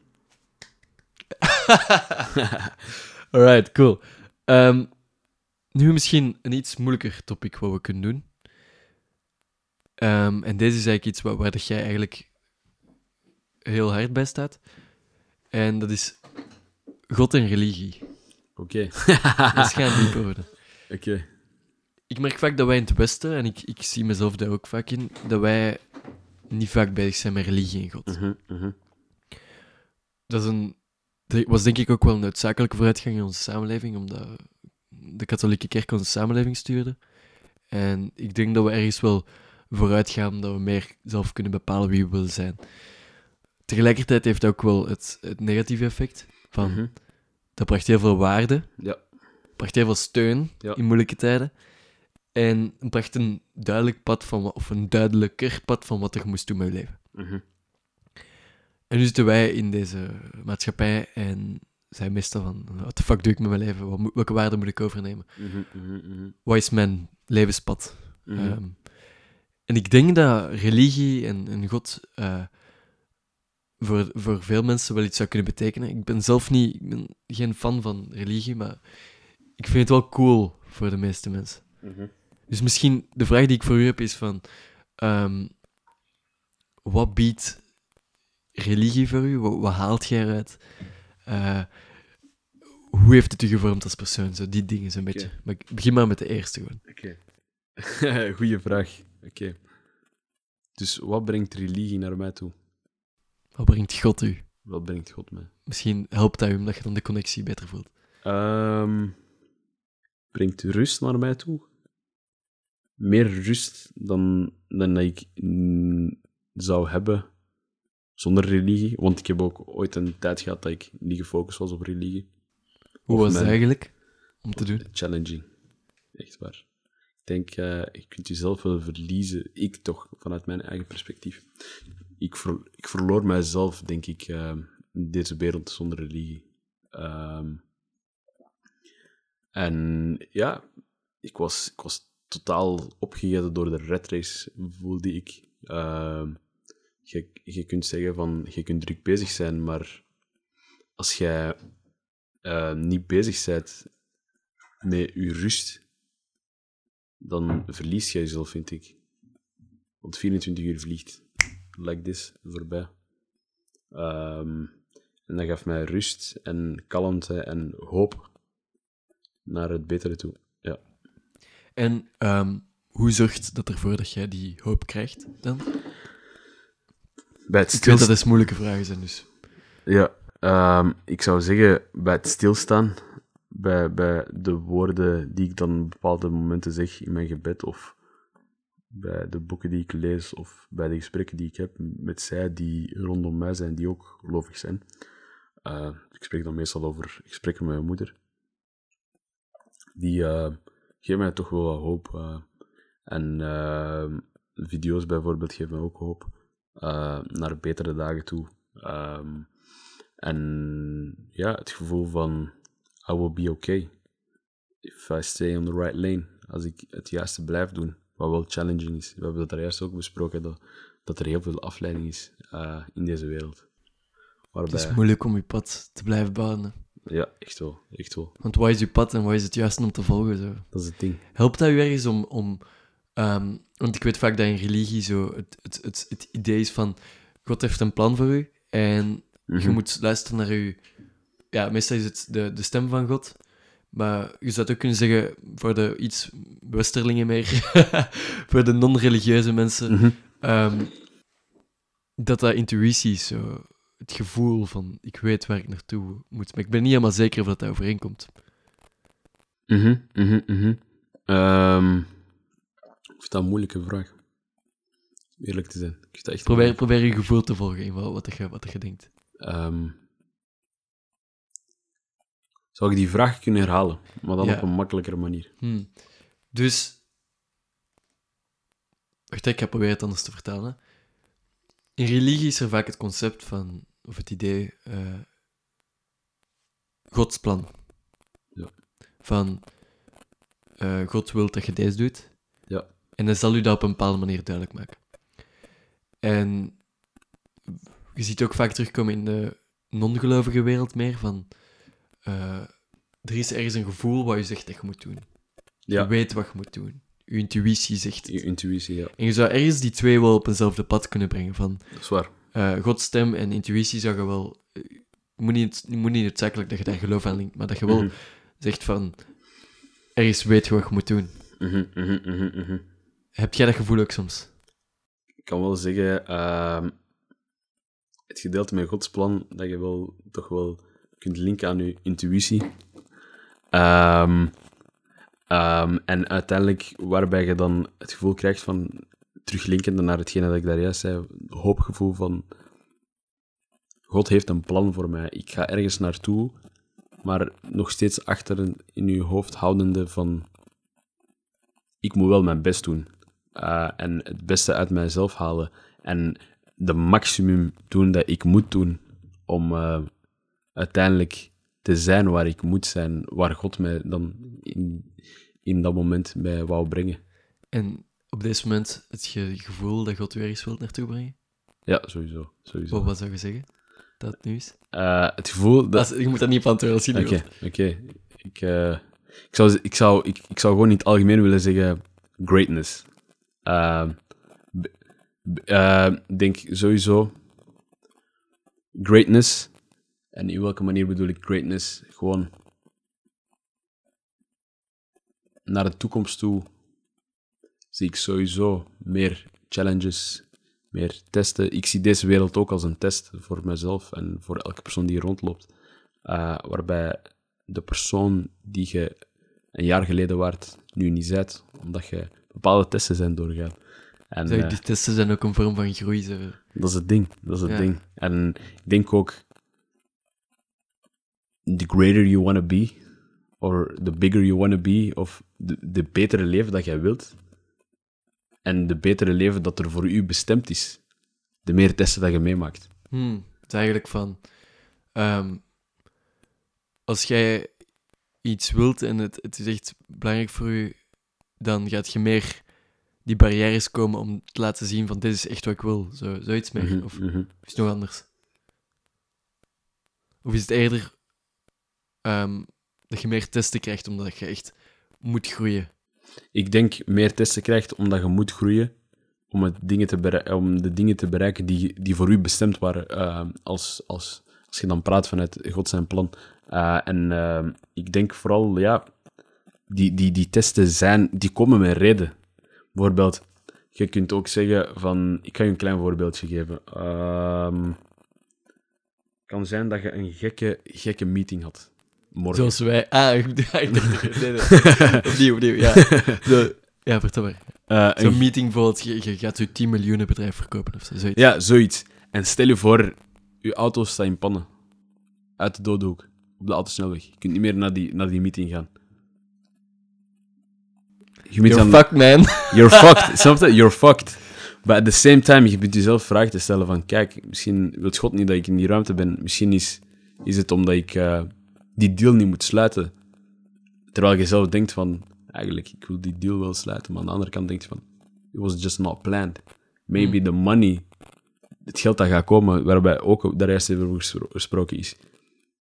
Alright, cool. Ehm, nu misschien een iets moeilijker topic wat we kunnen doen. Ehm, en deze is eigenlijk iets waar, waar dat jij eigenlijk heel hard bij staat. En dat is God en religie. Oké. Dat gaan dieper worden. Oké. Ik merk vaak dat wij in het Westen, en ik, ik zie mezelf daar ook vaak in, dat wij niet vaak bezig zijn met religie en God. Mhm, mhm. Dat is een, dat was denk ik ook wel een noodzakelijke vooruitgang in onze samenleving, omdat de katholieke kerk onze samenleving stuurde. En ik denk dat we ergens wel vooruit gaan, dat we meer zelf kunnen bepalen wie we willen zijn. Tegelijkertijd heeft dat ook wel het, het negatieve effect van, Mhm. dat bracht heel veel waarde, Ja. bracht heel veel steun Ja. in moeilijke tijden. En het bracht een duidelijk pad van, of een duidelijker pad van wat er moest doen met je leven. Mhm. En nu zitten wij in deze maatschappij en zijn meestal van, wat de fuck doe ik met mijn leven? Wat welke waarden moet ik overnemen? Wat is mijn levenspad? Mhm. Ehm, en ik denk dat religie en, en God eh, voor, voor veel mensen wel iets zou kunnen betekenen. Ik ben zelf niet, ik ben geen fan van religie, maar ik vind het wel cool voor de meeste mensen. Mhm. Dus misschien de vraag die ik voor u heb is van, ehm, wat biedt religie voor u? Wat, wat haalt jij eruit? Eh, hoe heeft het u gevormd als persoon? Zo die dingen zo'n beetje. Maar ik begin maar met de eerste gewoon. Oké. Goeie vraag. Oké. Dus wat brengt religie naar mij toe? Wat brengt God u? Wat brengt God mij? Misschien helpt dat u omdat je dan de connectie beter voelt. Ehm, brengt rust naar mij toe? Meer rust dan, dan dat ik zou hebben zonder religie. Want ik heb ook ooit een tijd gehad dat ik niet gefocust was op religie. Hoe Of was het eigenlijk om te doen? Challenging. Echt waar. Ik denk, eh, je kunt jezelf wel verliezen. Ik toch, vanuit mijn eigen perspectief. Ik, ver- ik verloor mijzelf, denk ik, eh, in deze wereld zonder religie. Ehm, en ja, ik was, ik was totaal opgegeten door de red race, voelde ik. Ehm, je, je kunt zeggen van, je kunt druk bezig zijn, maar als jij eh, niet bezig bent met je rust, dan verlies je jezelf, vind ik. Want 24 uur vliegt, like this, voorbij. Ehm, en dat gaf mij rust en kalmte en hoop. naar het betere toe. Ja. En ehm, hoe zorgt dat ervoor dat jij die hoop krijgt dan? Bij het Ik weet dat het moeilijke vragen zijn, dus. Ja, ehm, ik zou zeggen, bij het stilstaan, bij, bij de woorden die ik dan op bepaalde momenten zeg in mijn gebed, of bij de boeken die ik lees, of bij de gesprekken die ik heb met zij die rondom mij zijn, die ook gelovig zijn. Eh, ik spreek dan meestal over gesprekken met mijn moeder. Die geven mij toch wel wat hoop. eh. en video's bijvoorbeeld geven mij ook hoop. Eh, naar betere dagen toe. Ehm, en ja, het gevoel van I will be okay if I stay on the right lane. Als ik het juiste blijf doen, wat wel challenging is. We hebben dat daar juist ook besproken, dat, dat er heel veel afleiding is eh, in deze wereld. Het is moeilijk om je pad te blijven bouwen. ja, echt wel, echt wel. Want wat is je pad en wat is het juiste om te volgen? Zo? Dat is het ding. Helpt dat u ergens om... om ehm, want ik weet vaak dat in religie zo het, het, het, het idee is van... God heeft een plan voor u en je Mhm. moet luisteren naar uw... Ja, meestal is het de, de stem van God. Maar je zou het ook kunnen zeggen voor de iets westerlingen meer, voor de non-religieuze mensen, Mhm. ehm, dat dat intuïtie is, zo. Het gevoel van, ik weet waar ik naartoe moet. Maar ik ben niet helemaal zeker of dat, dat overeenkomt. Mhm, mhm, mhm. Ehm, vind dat een moeilijke vraag. Eerlijk te zijn. Ik echt Probeer, moeilijk. probeer je gevoel te volgen in wat, je, wat je denkt. Ehm, zou ik die vraag kunnen herhalen, maar dan Ja. op een makkelijkere manier? Hmm. Dus... Wacht, ik ga proberen het anders te vertalen. In religie is er vaak het concept van, of het idee, eh Gods plan. Ja. Van, eh, God wil dat je deze doet. En dan zal u dat op een bepaalde manier duidelijk maken. En je ziet ook vaak terugkomen in de non-gelovige wereld meer van... eh, er is ergens een gevoel wat je zegt dat je moet doen. Je weet wat je moet doen. Je intuïtie zegt het. je intuïtie, ja. En je zou ergens die twee wel op eenzelfde pad kunnen brengen. Van Dat is waar. eh Gods stem en intuïtie zou je wel... eh, Het moet niet, moet niet noodzakelijk dat je daar geloof aan linkt, maar dat je wel Mhm, zegt van... Ergens weet je wat je moet doen. mhm, mhm, mhm, mhm. Heb jij dat gevoel ook soms? Ik kan wel zeggen, ehm, het gedeelte met Gods plan, dat je wel toch wel kunt linken aan je intuïtie. Ehm, ehm, en uiteindelijk, waarbij je dan het gevoel krijgt van, teruglinkende naar hetgene dat ik daar juist zei, hoopgevoel van, God heeft een plan voor mij. Ik ga ergens naartoe, maar nog steeds achter in- je hoofd houdende van, ik moet wel mijn best doen. Uh, en het beste uit mijzelf halen. En de maximum doen dat ik moet doen om uh, uiteindelijk te zijn waar ik moet zijn, waar God mij dan in, in dat moment mij wou brengen. En op deze moment het gevoel dat God u ergens wilt naartoe brengen? Ja, sowieso. sowieso. Wat, wat zou je zeggen dat het nu is? Uh, het gevoel dat... Je moet dat niet als je niet Oké, oké. Ik, uh, ik, zou, ik, zou, ik, ik zou gewoon niet algemeen willen zeggen greatness. Uh, Ik denk sowieso greatness. En in welke manier bedoel ik greatness? Gewoon naar de toekomst toe zie ik sowieso meer challenges, meer testen. Ik zie deze wereld ook als een test voor mezelf en voor elke persoon die rondloopt. Uh, waarbij de persoon die je een jaar geleden waart, nu niet bent, omdat je bepaalde testen zijn doorgegaan. En, Zeg, die testen zijn ook een vorm van groei. Zo. Dat is het ding. Dat is het ja. ding. En ik denk ook, the greater you want to be, or the bigger you want to be, of de, de betere leven dat jij wilt, en de betere leven dat er voor u bestemd is, de meer testen dat je meemaakt. Hmm, het is eigenlijk van, um, als jij iets wilt en het, het is echt belangrijk voor u, dan gaat je meer die barrières komen om te laten zien van dit is echt wat ik wil. Zo, zoiets meer. Mm -hmm, of mm -hmm. is het nog anders? Of is het eerder um, dat je meer testen krijgt omdat je echt moet groeien? Ik denk meer testen krijgt omdat je moet groeien om, het dingen te om de dingen te bereiken die, die voor u bestemd waren uh, als, als, als je dan praat vanuit God zijn plan. Uh, en uh, ik denk vooral, ja, die, die, die testen zijn, die komen met reden. Bijvoorbeeld, je kunt ook zeggen van, ik ga je een klein voorbeeldje geven. Het kan zijn dat je een gekke, gekke meeting had. Morgen. Zoals wij. Ah, ik dacht- ik dacht- nee, nee. opnieuw, opnieuw. Ja, Zo, ja vertel maar. Een Zo'n meeting bijvoorbeeld, je, je gaat je 10 miljoenen bedrijf verkopen of zo. zoiets. Ja, zoiets. En stel je voor, je auto staat in pannen. Uit de dode hoek. Op de autosnelweg. Je kunt niet meer naar die, naar die meeting gaan. Je moet You're fucked, man. You're fucked. Snap je? You're fucked. But at the same time, je kunt jezelf vragen te stellen van... Kijk, misschien wil God niet dat ik in die ruimte ben. Misschien is, is het omdat ik eh, die deal niet moet sluiten. Terwijl je zelf denkt van... Eigenlijk, ik wil die deal wel sluiten. Maar aan de andere kant denk je van... It was just not planned. Maybe Hmm. the money... Het geld dat gaat komen, waarbij ook daar eerst over gespro- gesproken is.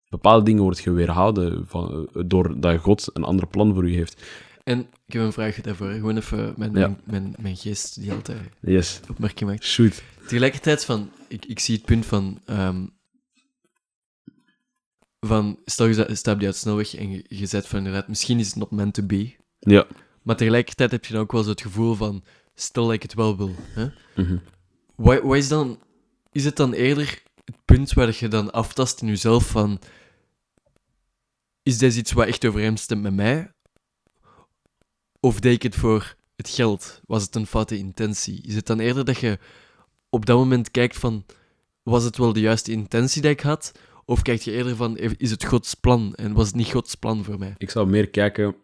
Bepaalde dingen wordt je weerhouden van, doordat God een ander plan voor u heeft. En ik heb een vraag daarvoor. Gewoon even mijn, Ja. mijn, mijn, mijn geest die altijd Yes. opmerking maakt. Shoot. Tegelijkertijd van, ik, ik zie het punt van, ehm, van stel je sta- staat op die snelweg en je, je zegt van inderdaad, misschien is het not meant to be, Ja. maar tegelijkertijd heb je dan ook wel zo het gevoel van, stel dat ik het wel wil. Hè? Mhm. Is dan, is het dan eerder het punt waar je dan aftast in jezelf van, is dit iets wat echt overeenstemt met mij? Of deed ik het voor het geld? Was het een foute intentie? Is het dan eerder dat je op dat moment kijkt van, was het wel de juiste intentie dat ik had? Of kijk je eerder van, is het Gods plan en was het niet Gods plan voor mij? Ik zou meer kijken,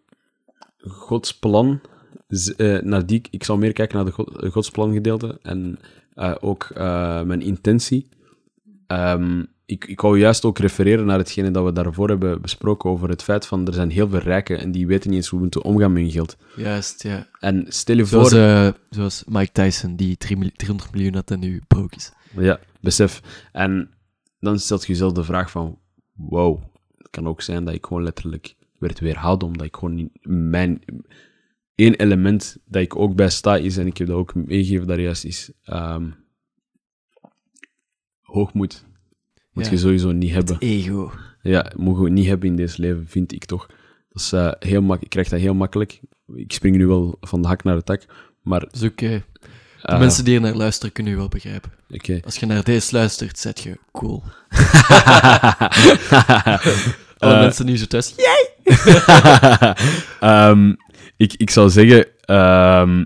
Gods plan, eh, naar die, ik zou meer kijken naar de God, Gods plan gedeelte en eh, ook eh, mijn intentie. Ehm, ik, ik wou juist ook refereren naar hetgene dat we daarvoor hebben besproken over het feit van er zijn heel veel rijken en die weten niet eens hoe ze moeten omgaan met hun geld. Juist, ja. En stel je Zoals, voor... eh, zoals Mike Tyson, die 3 mil- 300 miljoen had en nu broke is. Ja, besef. En dan stelt je jezelf de vraag van, wow, het kan ook zijn dat ik gewoon letterlijk werd weerhouden, omdat ik gewoon niet mijn... één element dat ik ook bij sta is, en ik heb dat ook meegegeven daar juist, is ehm, hoogmoed. Moet Ja. je sowieso niet hebben. Ego. Ja, mogen we niet hebben in deze leven, vind ik toch. Dat is, eh, heel mak ik krijg dat heel makkelijk. Ik spring nu wel van de hak naar de tak, maar... Dus ook, eh, de eh, mensen die er naar luisteren kunnen u wel begrijpen. Oké. Als je naar deze luistert, zet je cool. Alle mensen nu zo thuis. Ja! Ehm, ik, ik zou zeggen, ehm,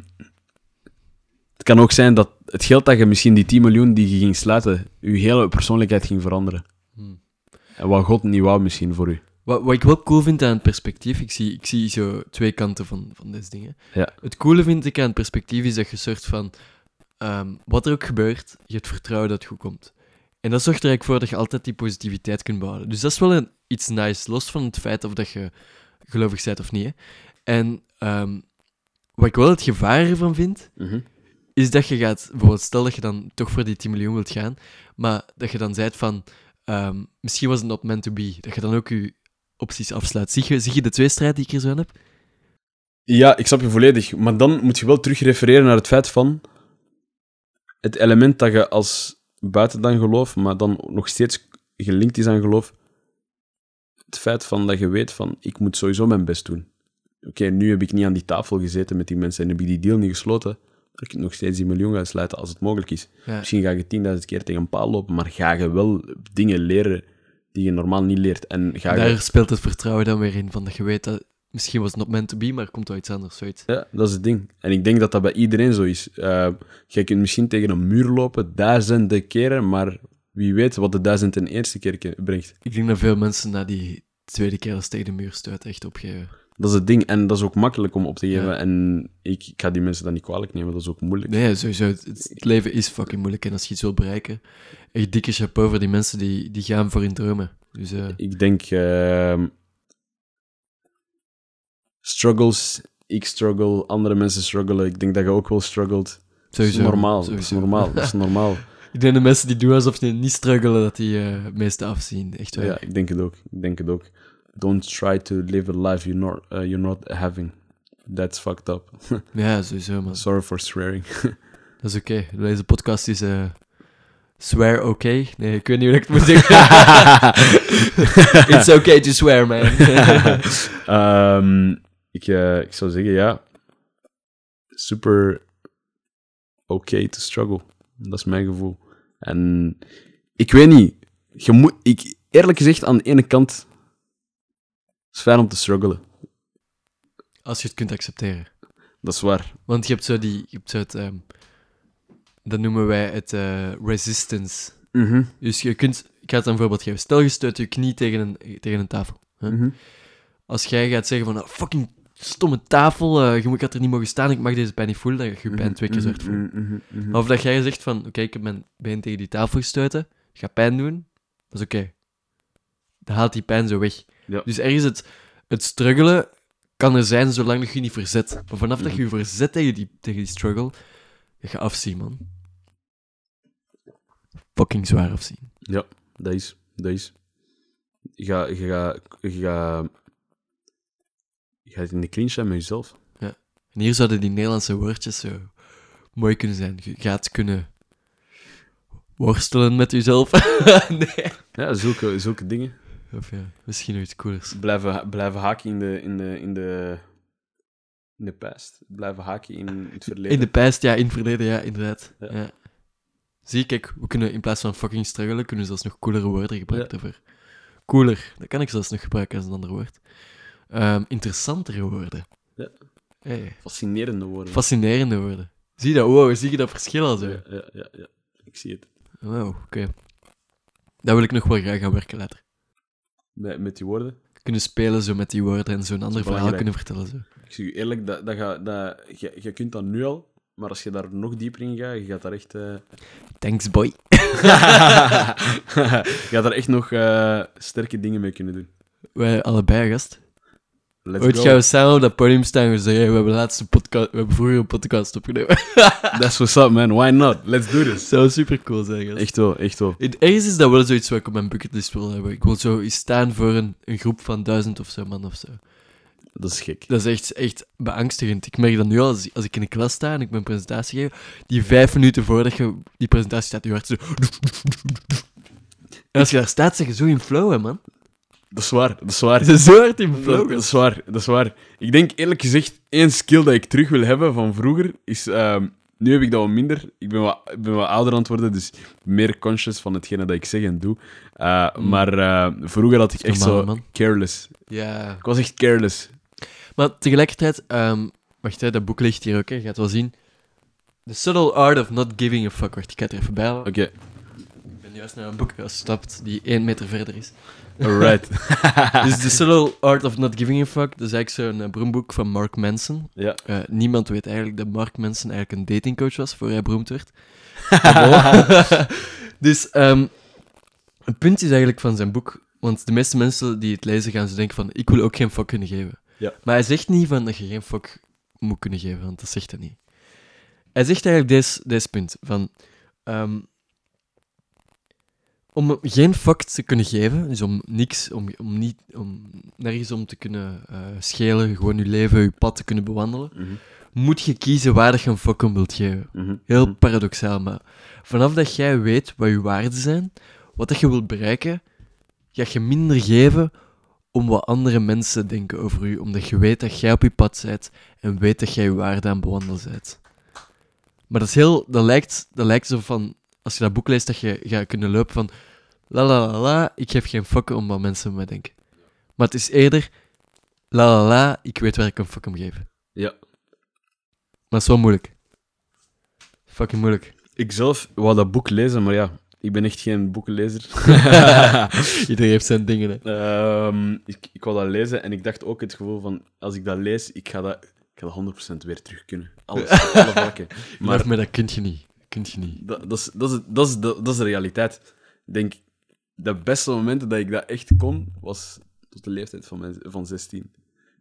het kan ook zijn dat het geld dat je misschien die 10 miljoen die je ging sluiten, je hele persoonlijkheid ging veranderen. Hmm. En wat God niet wou misschien voor u. Wat, wat ik wel cool vind aan het perspectief, ik zie, ik zie zo twee kanten van, van deze dingen. Ja. Het coole vind ik aan het perspectief is dat je soort van, ehm, wat er ook gebeurt, je het vertrouwen dat het goed komt. En dat zorgt er eigenlijk voor dat je altijd die positiviteit kunt behouden. Dus dat is wel een, iets nice, los van het feit of dat je gelovig bent of niet. Hè. En ehm, wat ik wel het gevaar ervan vind, is dat je gaat, bijvoorbeeld stel dat je dan toch voor die 10 miljoen wilt gaan, maar dat je dan zegt van, ehm, misschien was het not meant to be, dat je dan ook je opties afsluit. Zie je, zie je de tweestrijd die ik er zo aan heb? Ja, ik snap je volledig. Maar dan moet je wel terug refereren naar het feit van het element dat je als buiten dan geloof, maar dan nog steeds gelinkt is aan geloof. Het feit van dat je weet van, ik moet sowieso mijn best doen. Oké, nu heb ik niet aan die tafel gezeten met die mensen en heb ik die deal niet gesloten. Maar ik nog steeds die miljoen gaan sluiten als het mogelijk is. Ja. Misschien ga je 10.000 keer tegen een paal lopen, maar ga je wel dingen leren die je normaal niet leert. En ga je... Daar speelt het vertrouwen dan weer in, van dat je weet dat misschien was het not meant to be, maar er komt wel iets anders, zoiets. Ja, dat is het ding. En ik denk dat dat bij iedereen zo is. Uh, je kunt misschien tegen een muur lopen, duizenden keren, maar wie weet wat de duizend en eerste keer ke- brengt. Ik denk dat veel mensen na die tweede keer als tegen de muur stuit echt opgeven. Dat is het ding. En dat is ook makkelijk om op te geven. Ja. En ik, ik ga die mensen dat niet kwalijk nemen, dat is ook moeilijk. Nee, sowieso. Het, het leven is fucking moeilijk en als je iets wil bereiken, echt dikke chapeau voor die mensen die, die gaan voor hun dromen. Dus eh, Ik denk... ehm, struggles, ik struggle, andere mensen struggelen. Ik denk dat je ook wel struggelt. sowieso. Dat is normaal. Dat is normaal. Dat is normaal. Ik denk de mensen die doen alsof ze niet struggelen, dat die eh, het meeste afzien. Echt waar. Ja, ik denk het ook. Ik denk het ook. Don't try to live a life you're not, uh, you're not having. That's fucked up. Ja, sowieso, man. Sorry for swearing. Dat is oké. Deze podcast is eh swear okay. Nee, ik weet niet hoe ik het moet zeggen. It's okay to swear, man. Ehm, ik, eh, ik zou zeggen, ja, super okay to struggle. Dat is mijn gevoel. En ik weet niet, je moet, ik, eerlijk gezegd, aan de ene kant is fijn om te struggelen. Als je het kunt accepteren. Dat is waar. Want je hebt zo die... Je hebt zo het, ehm, dat noemen wij het eh, resistance. Dus je kunt... Ik ga het een voorbeeld geven. Stel, je stuit je knie tegen een, tegen een tafel. hè. Mhm. Als jij gaat zeggen van... "Ah, fucking stomme tafel, eh, je had er niet mogen staan, ik mag deze pijn niet voelen, dan ga je je pijn twee keer zo hard voelen. Mhm, mhm, mhm. Of dat jij zegt van, oké, ik heb mijn been tegen die tafel gestoten, gaat pijn doen, dat is oké. Dan haalt die pijn zo weg. Ja. Dus ergens het, het struggelen kan er zijn zolang dat je niet verzet. Maar vanaf dat je Mhm. je verzet tegen die, tegen die struggle, ga je afzien, man. Fucking zwaar afzien. Ja, dat is. Dat is. Je gaat, je gaat, je gaat, je gaat in de clinch zijn met jezelf. En hier zouden die Nederlandse woordjes zo mooi kunnen zijn. Je gaat kunnen worstelen met jezelf. nee. Ja, zulke, zulke dingen. Of ja, misschien nog iets coolers. Blijven, blijven haken in de, in de, in de, in de past. Blijven haken in het verleden. In de past, ja, in het verleden, ja, inderdaad. Ja. Ja. Zie kijk, we kunnen in plaats van fucking struggelen, kunnen we zelfs nog coolere woorden gebruiken daarvoor. Cooler, dat kan ik zelfs nog gebruiken als een ander woord. Ehm, interessantere woorden. Ja. Hey, Fascinerende woorden. fascinerende woorden. Zie je dat? Wow, zie je dat verschil al zo? ja, ja, ja, ja. Ik zie het. Wow, oké. Daar wil ik nog wel graag aan werken later. Met, met die woorden. Kunnen spelen zo met die woorden en zo'n ander verhaal kunnen vertellen. Zo. Ik zeg je eerlijk, dat, dat ga, dat, je, je kunt dat nu al, maar als je daar nog dieper in gaat, je gaat daar echt... eh, Thanks, boy. je gaat daar echt nog eh, sterke dingen mee kunnen doen. Wij allebei, gast. Let's Ooit go. gaan we samen op dat podium staan en zeggen: hey, we hebben laatste podcast, we hebben vroeger een podcast opgenomen. That's what's up, man. Why not? Let's do this. zou super cool zijn, gast. Echt wel, echt wel. In, ergens is dat wel zoiets wat ik op mijn bucketlist wil hebben. Ik wil zo eens staan voor een, een groep van duizend of zo, man of zo. Dat is gek. Dat is echt, echt beangstigend. Ik merk dat nu al, als, als ik in de klas sta en ik mijn presentatie geef, die vijf minuten voordat je die presentatie staat, je hart zo... En als je daar staat, zeg je zo in flow, hè, man. Dat is waar, dat is waar. Is zo hard in Dat, dat is waar, dat is waar. Ik denk eerlijk gezegd, één skill dat ik terug wil hebben van vroeger is... ehm, nu heb ik dat wat minder. Ik ben wat, ik ben wat ouder aan het worden, dus meer conscious van hetgene dat ik zeg en doe. Uh, Mm. Maar eh, vroeger had ik echt normaal, zo man. careless. Ja. Ik was echt careless. Maar tegelijkertijd, ehm, wacht, hè, dat boek ligt hier ook, hè. je gaat wel zien. The Subtle Art of Not Giving a Fuck. Wacht, ik ga het er even bij halen. Oké, juist naar een boek gestapt die één meter verder is. alright. dus The Subtle Art of Not Giving a Fuck, dat is eigenlijk zo'n uh, beroemd boek van Mark Manson. ja. Eh, niemand weet eigenlijk dat Mark Manson eigenlijk een datingcoach was voor hij beroemd werd. Dus ehm het punt is eigenlijk van zijn boek, want de meeste mensen die het lezen gaan ze denken van ik wil ook geen fuck kunnen geven. Ja. Maar hij zegt niet van dat je geen fuck moet kunnen geven, want dat zegt hij niet. Hij zegt eigenlijk deze, deze punt van ehm, om geen fuck te kunnen geven, dus om niks, om, om, niet, om nergens om te kunnen eh, schelen, gewoon je leven, je pad te kunnen bewandelen, Mhm, moet je kiezen waar dat je een fuck om wilt geven. mhm, Heel mhm. paradoxaal, maar vanaf dat jij weet wat je waarden zijn, wat dat je wilt bereiken, ga je minder geven om wat andere mensen denken over je, omdat je weet dat jij op je pad bent en weet dat jij je waarden aan het bewandelen bent. Maar dat is heel, dat lijkt, dat lijkt zo van, als je dat boek leest, dat je gaat kunnen lopen van, la la la la, ik geef geen fuck om wat mensen mij denken. Maar het is eerder, la la la, ik weet waar ik een fuck om geef. Ja. Maar het is wel moeilijk. Fucking moeilijk. Ik zelf wou dat boek lezen, maar ja, ik ben echt geen boekenlezer. Iedereen heeft zijn dingen, hè. Ehm, ik, ik wou dat lezen en ik dacht ook het gevoel van, als ik dat lees, ik ga dat, ik ga dat 100% weer terug kunnen. Alles, alle vlakken. Maar Maar met dat kun je niet. Je niet. dat, dat, is, dat, is, dat, is, dat, is de realiteit. Ik denk, de beste momenten dat ik dat echt kon, was tot de leeftijd van, mijn, van 16. Ik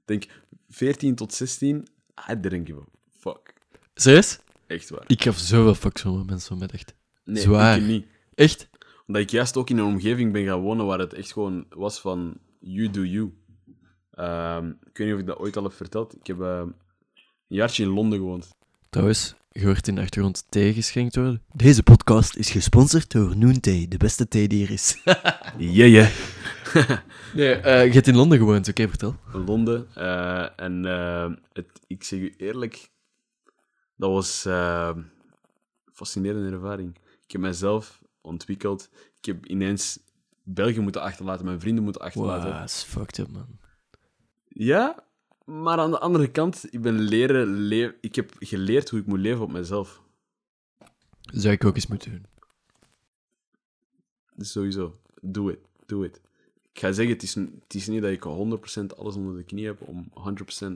denk, 14 tot 16, I didn't give a fuck. Serieus? Echt waar. Ik gaf zoveel fucks van mensen van mij, echt. Nee, Zwaar. ik niet. Echt? Omdat ik juist ook in een omgeving ben gaan wonen waar het echt gewoon was van you do you. Ehm, ik weet niet of ik dat ooit al heb verteld. Ik heb eh, een jaartje in Londen gewoond. Trouwens, je hoort in de achtergrond thee geschenkt worden. Deze podcast is gesponsord door Noon Thee, de beste thee die er is. Yeah, yeah. Nee, eh, je hebt in Londen gewoond, oké, vertel. in Londen. eh, en eh, het, ik zeg u eerlijk, dat was eh, een fascinerende ervaring. Ik heb mezelf ontwikkeld. Ik heb ineens België moeten achterlaten, mijn vrienden moeten achterlaten. Wow, dat is fucked up, man. Ja, maar aan de andere kant, ik ben leren le- ik heb geleerd hoe ik moet leven op mezelf. Zou ik ook eens moeten doen. Dus sowieso, doe it, doe it. Ik ga zeggen, het is, n- het is niet dat ik 100% alles onder de knie heb om 100%...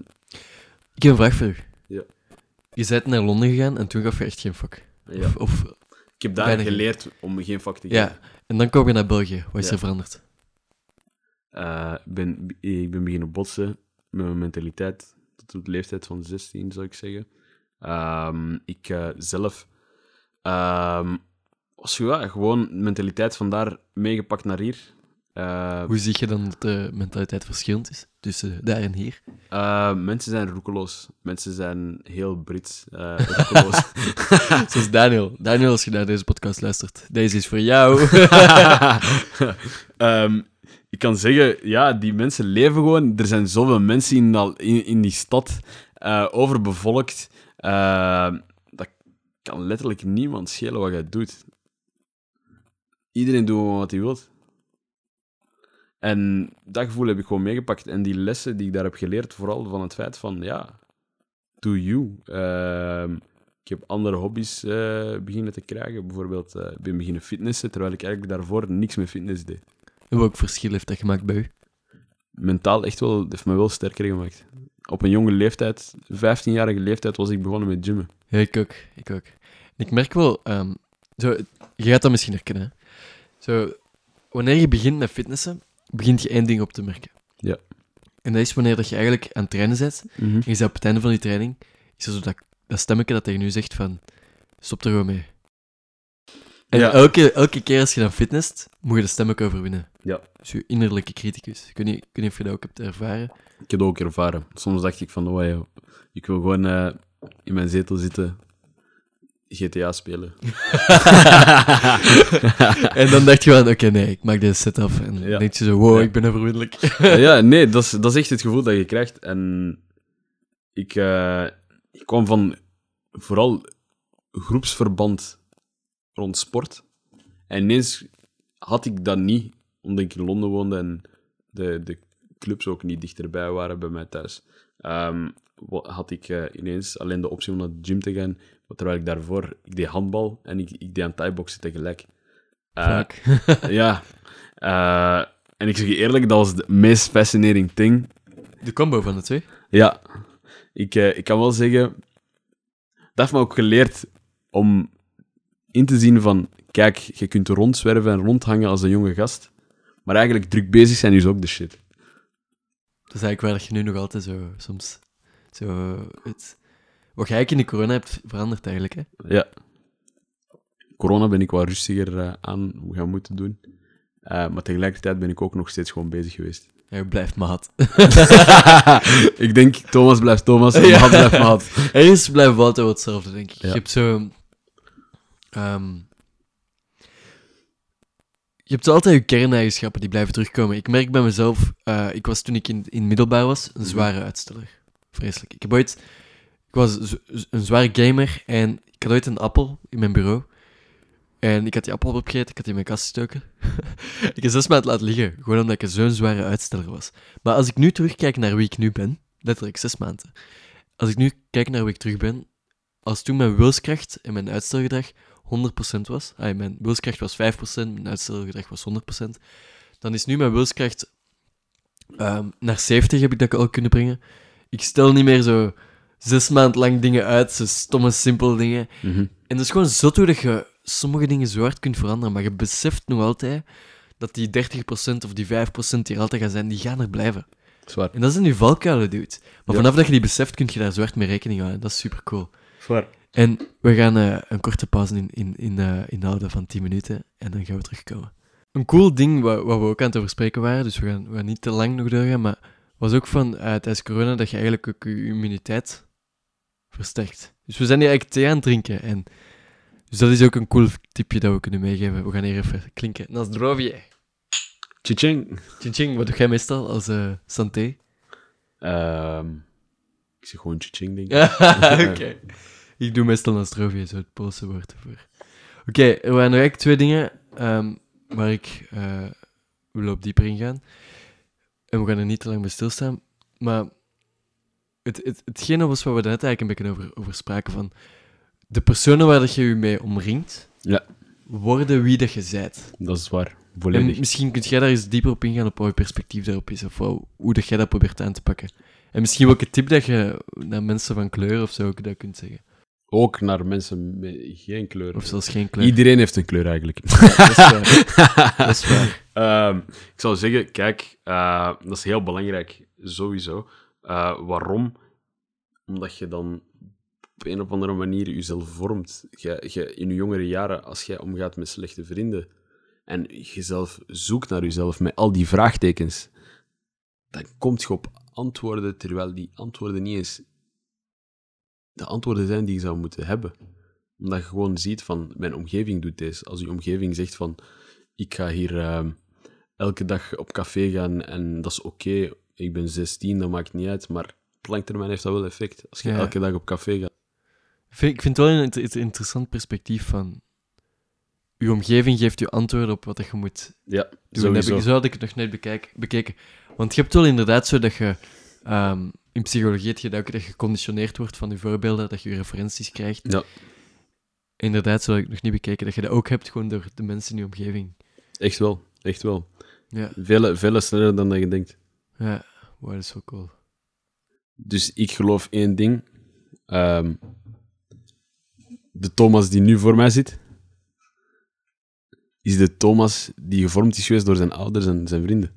Ik heb een vraag voor u. Ja. Je bent naar Londen gegaan en toen gaf je echt geen fuck. Ja. Of, of, Ik heb daar geen- geleerd om geen vak te geven. ja, en dan kom je naar België. Wat is Ja. er veranderd? Eh, ben, ik ben beginnen botsen met mijn mentaliteit tot de leeftijd van 16, zou ik zeggen. Ehm, ik eh, zelf ehm, was ja, gewoon mentaliteit vandaar meegepakt naar hier. Eh, Hoe zie je dan dat de mentaliteit verschillend is tussen daar en hier? eh, mensen zijn roekeloos. Mensen zijn heel Brits. eh roekeloos. Zoals Daniel. Daniel, als je naar deze podcast luistert, deze is voor jou. Ehm, ik kan zeggen, ja, die mensen leven gewoon. Er zijn zoveel mensen in, al- in, in die stad, eh, overbevolkt. Eh, dat kan letterlijk niemand schelen wat jij doet. Iedereen doet wat hij wil. En dat gevoel heb ik gewoon meegepakt. En die lessen die ik daar heb geleerd, vooral van het feit van, ja, do you. Ehm, ik heb andere hobby's eh, beginnen te krijgen. Bijvoorbeeld, eh, ik ben beginnen fitnessen, terwijl ik eigenlijk daarvoor niks met fitness deed. En welk verschil heeft dat gemaakt bij u? Mentaal echt wel, het heeft me wel sterker gemaakt. Op een jonge leeftijd, 15-jarige leeftijd, was ik begonnen met gymmen. Ja, ik ook. Ik ook. Ik merk wel, ehm, zo, je gaat dat misschien herkennen. hè. Zo, wanneer je begint met fitnessen, begint je één ding op te merken. Ja. En dat is wanneer dat je eigenlijk aan het trainen bent, en je bent op het einde van die training, is er zo dat, dat stemmetje dat tegen u zegt van, stop er gewoon mee. En Ja. elke, elke keer als je dan fitnest, moet je de stemmetje overwinnen. Ja. Dus je innerlijke criticus. Ik weet niet, ik weet niet of je dat ook hebt ervaren. Ik heb dat ook ervaren. Soms dacht ik van, oh ja, ik wil gewoon eh, in mijn zetel zitten, GTA spelen. en dan dacht je van, oké, nee, ik maak deze set af. En dan Ja. denk je zo, wow, Ja. ik ben overwinnelijk. ja, nee, dat is, dat is echt het gevoel dat je krijgt. En ik, eh, ik kwam van vooral groepsverband rond sport. En ineens had ik dat niet, omdat ik in Londen woonde en de, de clubs ook niet dichterbij waren bij mij thuis. Wa- had ik eh, ineens alleen de optie om naar de gym te gaan, terwijl ik daarvoor, ik deed handbal en ik, ik deed aan thai-boksen tegelijk. Eh, ja. Eh, en ik zeg je eerlijk, dat was de meest fascinating thing. De combo van de twee. Ja. Ik, ik kan wel zeggen... Dat heeft me ook geleerd om in te zien van... Kijk, je kunt rondzwerven en rondhangen als een jonge gast. Maar eigenlijk druk bezig zijn is ook de shit. Dat is eigenlijk waar dat je nu nog altijd zo soms... Zo, het, wat jij in de corona hebt veranderd eigenlijk, hè? Ja. Corona ben ik wat rustiger eh, aan gaan moeten doen. Eh, maar tegelijkertijd ben ik ook nog steeds gewoon bezig geweest. Hij blijft maat. ik denk, Thomas blijft Thomas en Ja. Mahat blijft Mahat. Ergens blijft we altijd hetzelfde, denk ik. Ja. Je hebt zo... ehm, je hebt altijd je kerneigenschappen die blijven terugkomen. Ik merk bij mezelf... eh, ik was toen ik in, in middelbaar was, een zware uitsteller. Vreselijk. Ik heb ooit... Ik was een zware gamer en ik had ooit een appel in mijn bureau. En ik had die appel opgegeten, ik had die in mijn kast gestoken. ik heb zes maanden laten liggen, gewoon omdat ik zo'n zware uitsteller was. Maar als ik nu terugkijk naar wie ik nu ben, letterlijk zes maanden. Als ik nu kijk naar wie ik terug ben, als toen mijn wilskracht en mijn uitstelgedrag 100% was, mijn wilskracht was 5%, mijn uitstelgedrag was 100%, dan is nu mijn wilskracht ehm, naar 70 heb ik dat al kunnen brengen. Ik stel niet meer zo zes maanden lang dingen uit, zo stomme, simpele dingen. Mhm. En dat is gewoon zot hoe dat je sommige dingen zo hard kunt veranderen, maar je beseft nog altijd dat die 30% of die 5% die er altijd gaan zijn, die gaan er blijven. Zwaar. En dat zijn nu valkuilen, dude. Maar Ja. vanaf dat je die beseft, kun je daar zo hard mee rekening houden. Dat is super cool. Zwaar. En we gaan eh, een korte pauze in, in, in, eh, inhouden van 10 minuten en dan gaan we terugkomen. Een cool ding wat, wat we ook aan het over spreken waren, dus we gaan, we gaan niet te lang nog doorgaan, maar was ook van eh, tijdens corona dat je eigenlijk ook je immuniteit versterkt. Dus we zijn hier eigenlijk thee aan het drinken. En, dus dat is ook een cool tipje dat we kunnen meegeven. We gaan hier even klinken. Na zdrowie. Tjitjing. Wat doe jij meestal als eh santé? Ehm, ik zeg gewoon tjitjing, denk ik. Oké. Ik doe meestal Nostrovia, zo het Poolse woord ervoor. Oké, er waren nog eigenlijk twee dingen ehm, waar ik eh, wil op dieper ingaan. En we gaan er niet te lang bij stilstaan. Maar het, het, hetgene was waar we net eigenlijk een beetje over, over spraken van... De personen waar dat je je mee omringt, Ja. worden wie dat je zijt. Dat is waar. En Volledig. misschien kun jij daar eens dieper op ingaan, op wat je perspectief daarop is, of wat- hoe dat jij dat probeert aan te pakken. En misschien welke tip dat je naar mensen van kleur of zo ook dat kunt zeggen. Ook naar mensen met geen kleur. Of zelfs geen kleur. Iedereen heeft een kleur eigenlijk. dat is waar. Dat is waar. Ehm, ik zou zeggen, kijk, eh, dat is heel belangrijk, sowieso. Eh, waarom? Omdat je dan op een of andere manier jezelf vormt. Je, je, in je jongere jaren, als jij omgaat met slechte vrienden en jezelf zoekt naar jezelf met al die vraagtekens, dan komt je op antwoorden, terwijl die antwoorden niet eens de antwoorden zijn die je zou moeten hebben. Omdat je gewoon ziet van, mijn omgeving doet deze. Als je omgeving zegt van, ik ga hier ehm, elke dag op café gaan en dat is oké, ik ben 16, dat maakt niet uit, maar op lang termijn heeft dat wel effect. Als je Ja. elke dag op café gaat. Ik vind, het wel een inter- inter- interessant perspectief van... Je omgeving geeft je antwoorden op wat je moet Ja, doen. Heb ik, zo had ik het nog net bekeken. Want je hebt wel inderdaad zo dat je... ehm, in psychologie heb je dat ook, dat je geconditioneerd wordt van je voorbeelden, dat je referenties krijgt. Ja. Inderdaad, zo had ik nog niet bekeken, dat je dat ook hebt gewoon door de mensen in je omgeving. Echt wel, echt wel. Ja, Vele, vele sneller dan dat je denkt. ja. Wow, dat is zo cool. Dus ik geloof één ding. Ehm, de Thomas die nu voor mij zit, is de Thomas die gevormd is geweest door zijn ouders en zijn vrienden.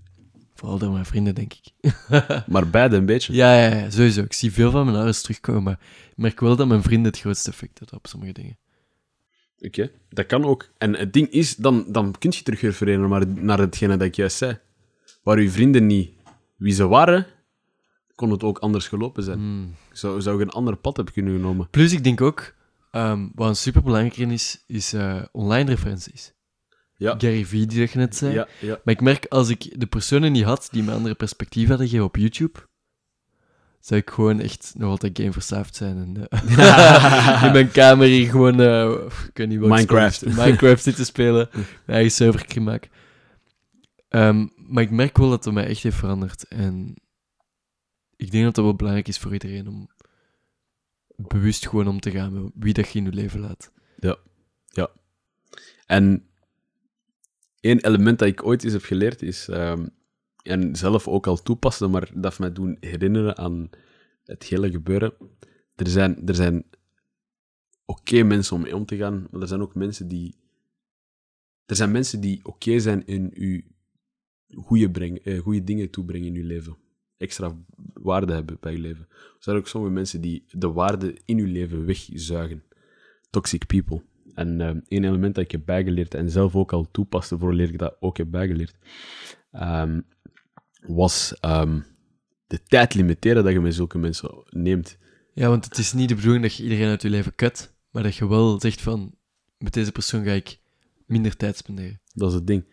Vooral door mijn vrienden, denk ik. Maar beide een beetje. Ja, ja, ja, sowieso. Ik zie veel van mijn ouders terugkomen, maar ik merk wel dat mijn vrienden het grootste effect hebben op sommige dingen. Oké, dat kan ook. En het ding is, dan, dan kun je terug refereren naar, naar hetgene dat ik juist zei. Waar uw vrienden niet wie ze waren, kon het ook anders gelopen zijn. Hmm. Zou, zou ik een ander pad hebben kunnen genomen. Plus, ik denk ook, ehm, wat een superbelangrijk is, is eh, online referenties. Ja. Gary Vee, die dat je net zei. Ja, ja. Maar ik merk, als ik de personen niet had die me andere perspectief hadden gegeven op YouTube, zou ik gewoon echt nog altijd gameverslaafd zijn. En, eh, in mijn kamer hier gewoon, eh, ik weet niet wat Minecraft. Minecraft zitten spelen, mijn eigen server maken. Ehm, maar ik merk wel dat het mij echt heeft veranderd. En ik denk dat het wel belangrijk is voor iedereen om bewust gewoon om te gaan met wie dat je in je leven laat. En één element dat ik ooit eens heb geleerd is, ehm, en zelf ook al toepassen, maar dat mij doen herinneren aan het hele gebeuren. Er zijn, er zijn oké mensen om mee om te gaan, maar er zijn ook mensen die... Er zijn mensen die oké zijn in u goede, breng, eh, goede dingen toebrengen in uw leven. Extra waarde hebben bij je leven. Er zijn ook sommige mensen die de waarde in uw leven wegzuigen. Toxic people. En eh, één element dat ik heb bijgeleerd en zelf ook al toepaste voor leer ik dat ook heb bijgeleerd, ehm, was ehm, de tijd limiteren dat je met zulke mensen neemt. Ja, want het is niet de bedoeling dat je iedereen uit je leven kut, maar dat je wel zegt van, met deze persoon ga ik minder tijd spenderen. Dat is het ding.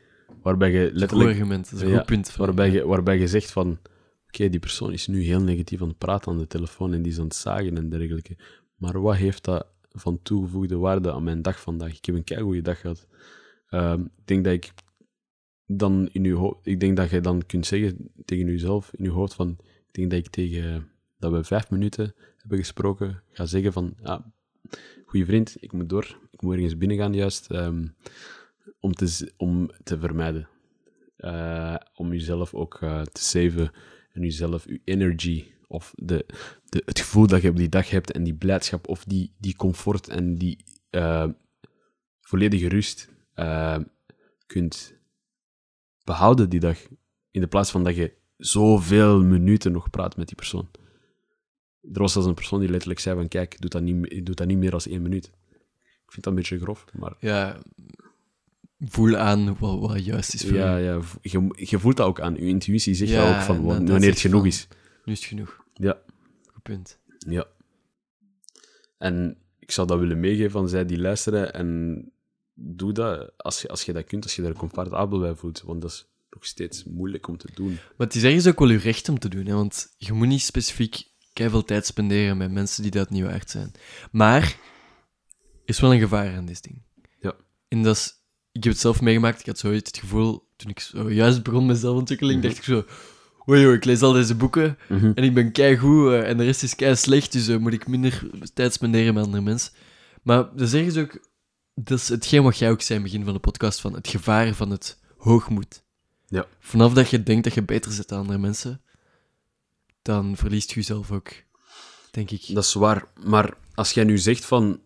Waarbij je Dat is een goed letterlijk argument, dat is een Ja, goed punt. Van, Waarbij je, waarbij je zegt van, oké, die persoon is nu heel negatief aan het praten aan de telefoon en die is aan het zagen en dergelijke. Maar wat heeft dat van toegevoegde waarde aan mijn dag vandaag? Ik heb een keigoede dag gehad. Ehm, ik denk dat ik dan in ho- ik denk dat je dan kunt zeggen tegen jezelf in je hoofd van, ik denk dat ik tegen, dat we vijf minuten hebben gesproken, ga zeggen van, ja, goede vriend, ik moet door, ik moet ergens binnen gaan juist, ehm, om, te, om te vermijden. Eh, om jezelf ook eh, te saven en jezelf, je energy of de, de, het gevoel dat je op die dag hebt en die blijdschap of die, die comfort en die eh, volledige rust eh, kunt behouden die dag. In de plaats van dat je zoveel minuten nog praat met die persoon. Er was zelfs een persoon die letterlijk zei van kijk, doe dat niet, doe dat niet meer dan één minuut. Ik vind dat een beetje grof, maar Ja, voel aan wat, wat juist is voor ja, je. ja, je, je voelt dat ook aan. Je intuïtie zegt Ja, dat ook van wanneer het genoeg van- is. Nu is het genoeg. Ja. Punt. Ja. En ik zou dat willen meegeven aan zij die luisteren. En doe dat als je, als je dat kunt, als je daar comfortabel bij voelt. Want dat is nog steeds moeilijk om te doen. Maar het is ergens ook wel je recht om te doen, hè? want je moet niet specifiek veel tijd spenderen met mensen die dat niet waard zijn. Maar er is wel een gevaar aan dit ding. Ja. En dat is, ik heb het zelf meegemaakt, ik had zo het gevoel, toen ik zo juist begon met zelfontwikkeling, Mhm. dacht ik zo, oei, oei, ik lees al deze boeken en ik ben keigoed uh, en de rest is kei slecht, dus uh, moet ik minder tijd spenderen met andere mensen. Maar dat is ergens ook, dat is hetgeen wat jij ook zei in het begin van de podcast, van het gevaar van het hoogmoed. Ja. Vanaf dat je denkt dat je beter zit dan andere mensen, dan verliest je jezelf ook, denk ik. Dat is waar. Maar als jij nu zegt van...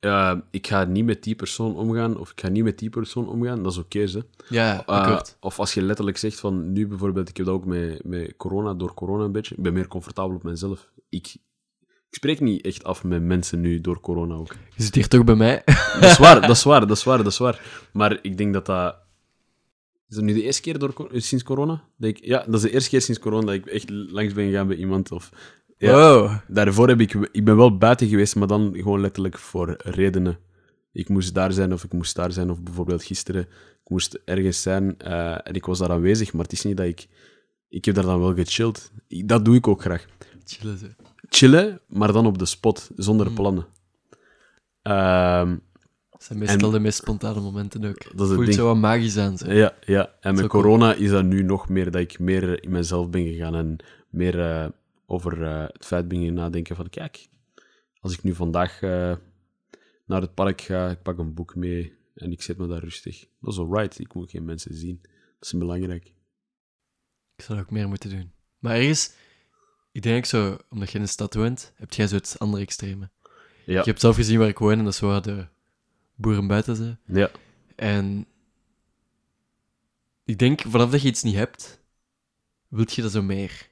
Uh, ik ga niet met die persoon omgaan, of ik ga niet met die persoon omgaan, dat is oké, okay, Ja, uh, akkoord. Of als je letterlijk zegt van... Nu bijvoorbeeld, ik heb dat ook met, met corona, door corona een beetje. Ik ben meer comfortabel op mezelf. Ik, ik spreek niet echt af met mensen nu, door corona ook. Je zit hier toch bij mij? Dat is waar, dat is waar, dat is waar, dat is waar. Maar ik denk dat dat... Is dat nu de eerste keer door, sinds corona? Ik, ja, dat is de eerste keer sinds corona dat ik echt langs ben gegaan bij iemand. Of, ja, wow. Daarvoor heb ik... Ik ben wel buiten geweest, maar dan gewoon letterlijk voor redenen. Ik moest daar zijn of ik moest daar zijn. Of bijvoorbeeld gisteren, ik moest ergens zijn uh, en ik was daar aanwezig. Maar het is niet dat ik... Ik heb daar dan wel gechilled. Ik, dat doe ik ook graag. Chillen, zo. Chillen, maar dan op de spot, zonder mm. plannen. Uh, dat zijn meestal en, de meest spontane momenten ook. Dat Voelt zo wat magisch aan. Zo. Ja, ja. en met corona is dat nu nog meer dat ik meer in mezelf ben gegaan en meer uh, over uh, het feit ben gaan nadenken van kijk, als ik nu vandaag uh, naar het park ga, ik pak een boek mee en ik zet me daar rustig. Dat is alright, ik moet geen mensen zien. Dat is belangrijk. Ik zou ook meer moeten doen. Maar ergens, ik denk zo, omdat je in een stad woont, heb jij zo het andere extreme. Ja. Je hebt zelf gezien waar ik woon en dat is waar de boeren buiten zijn. Ja. En ik denk, vanaf dat je iets niet hebt, wilt je dat zo meer.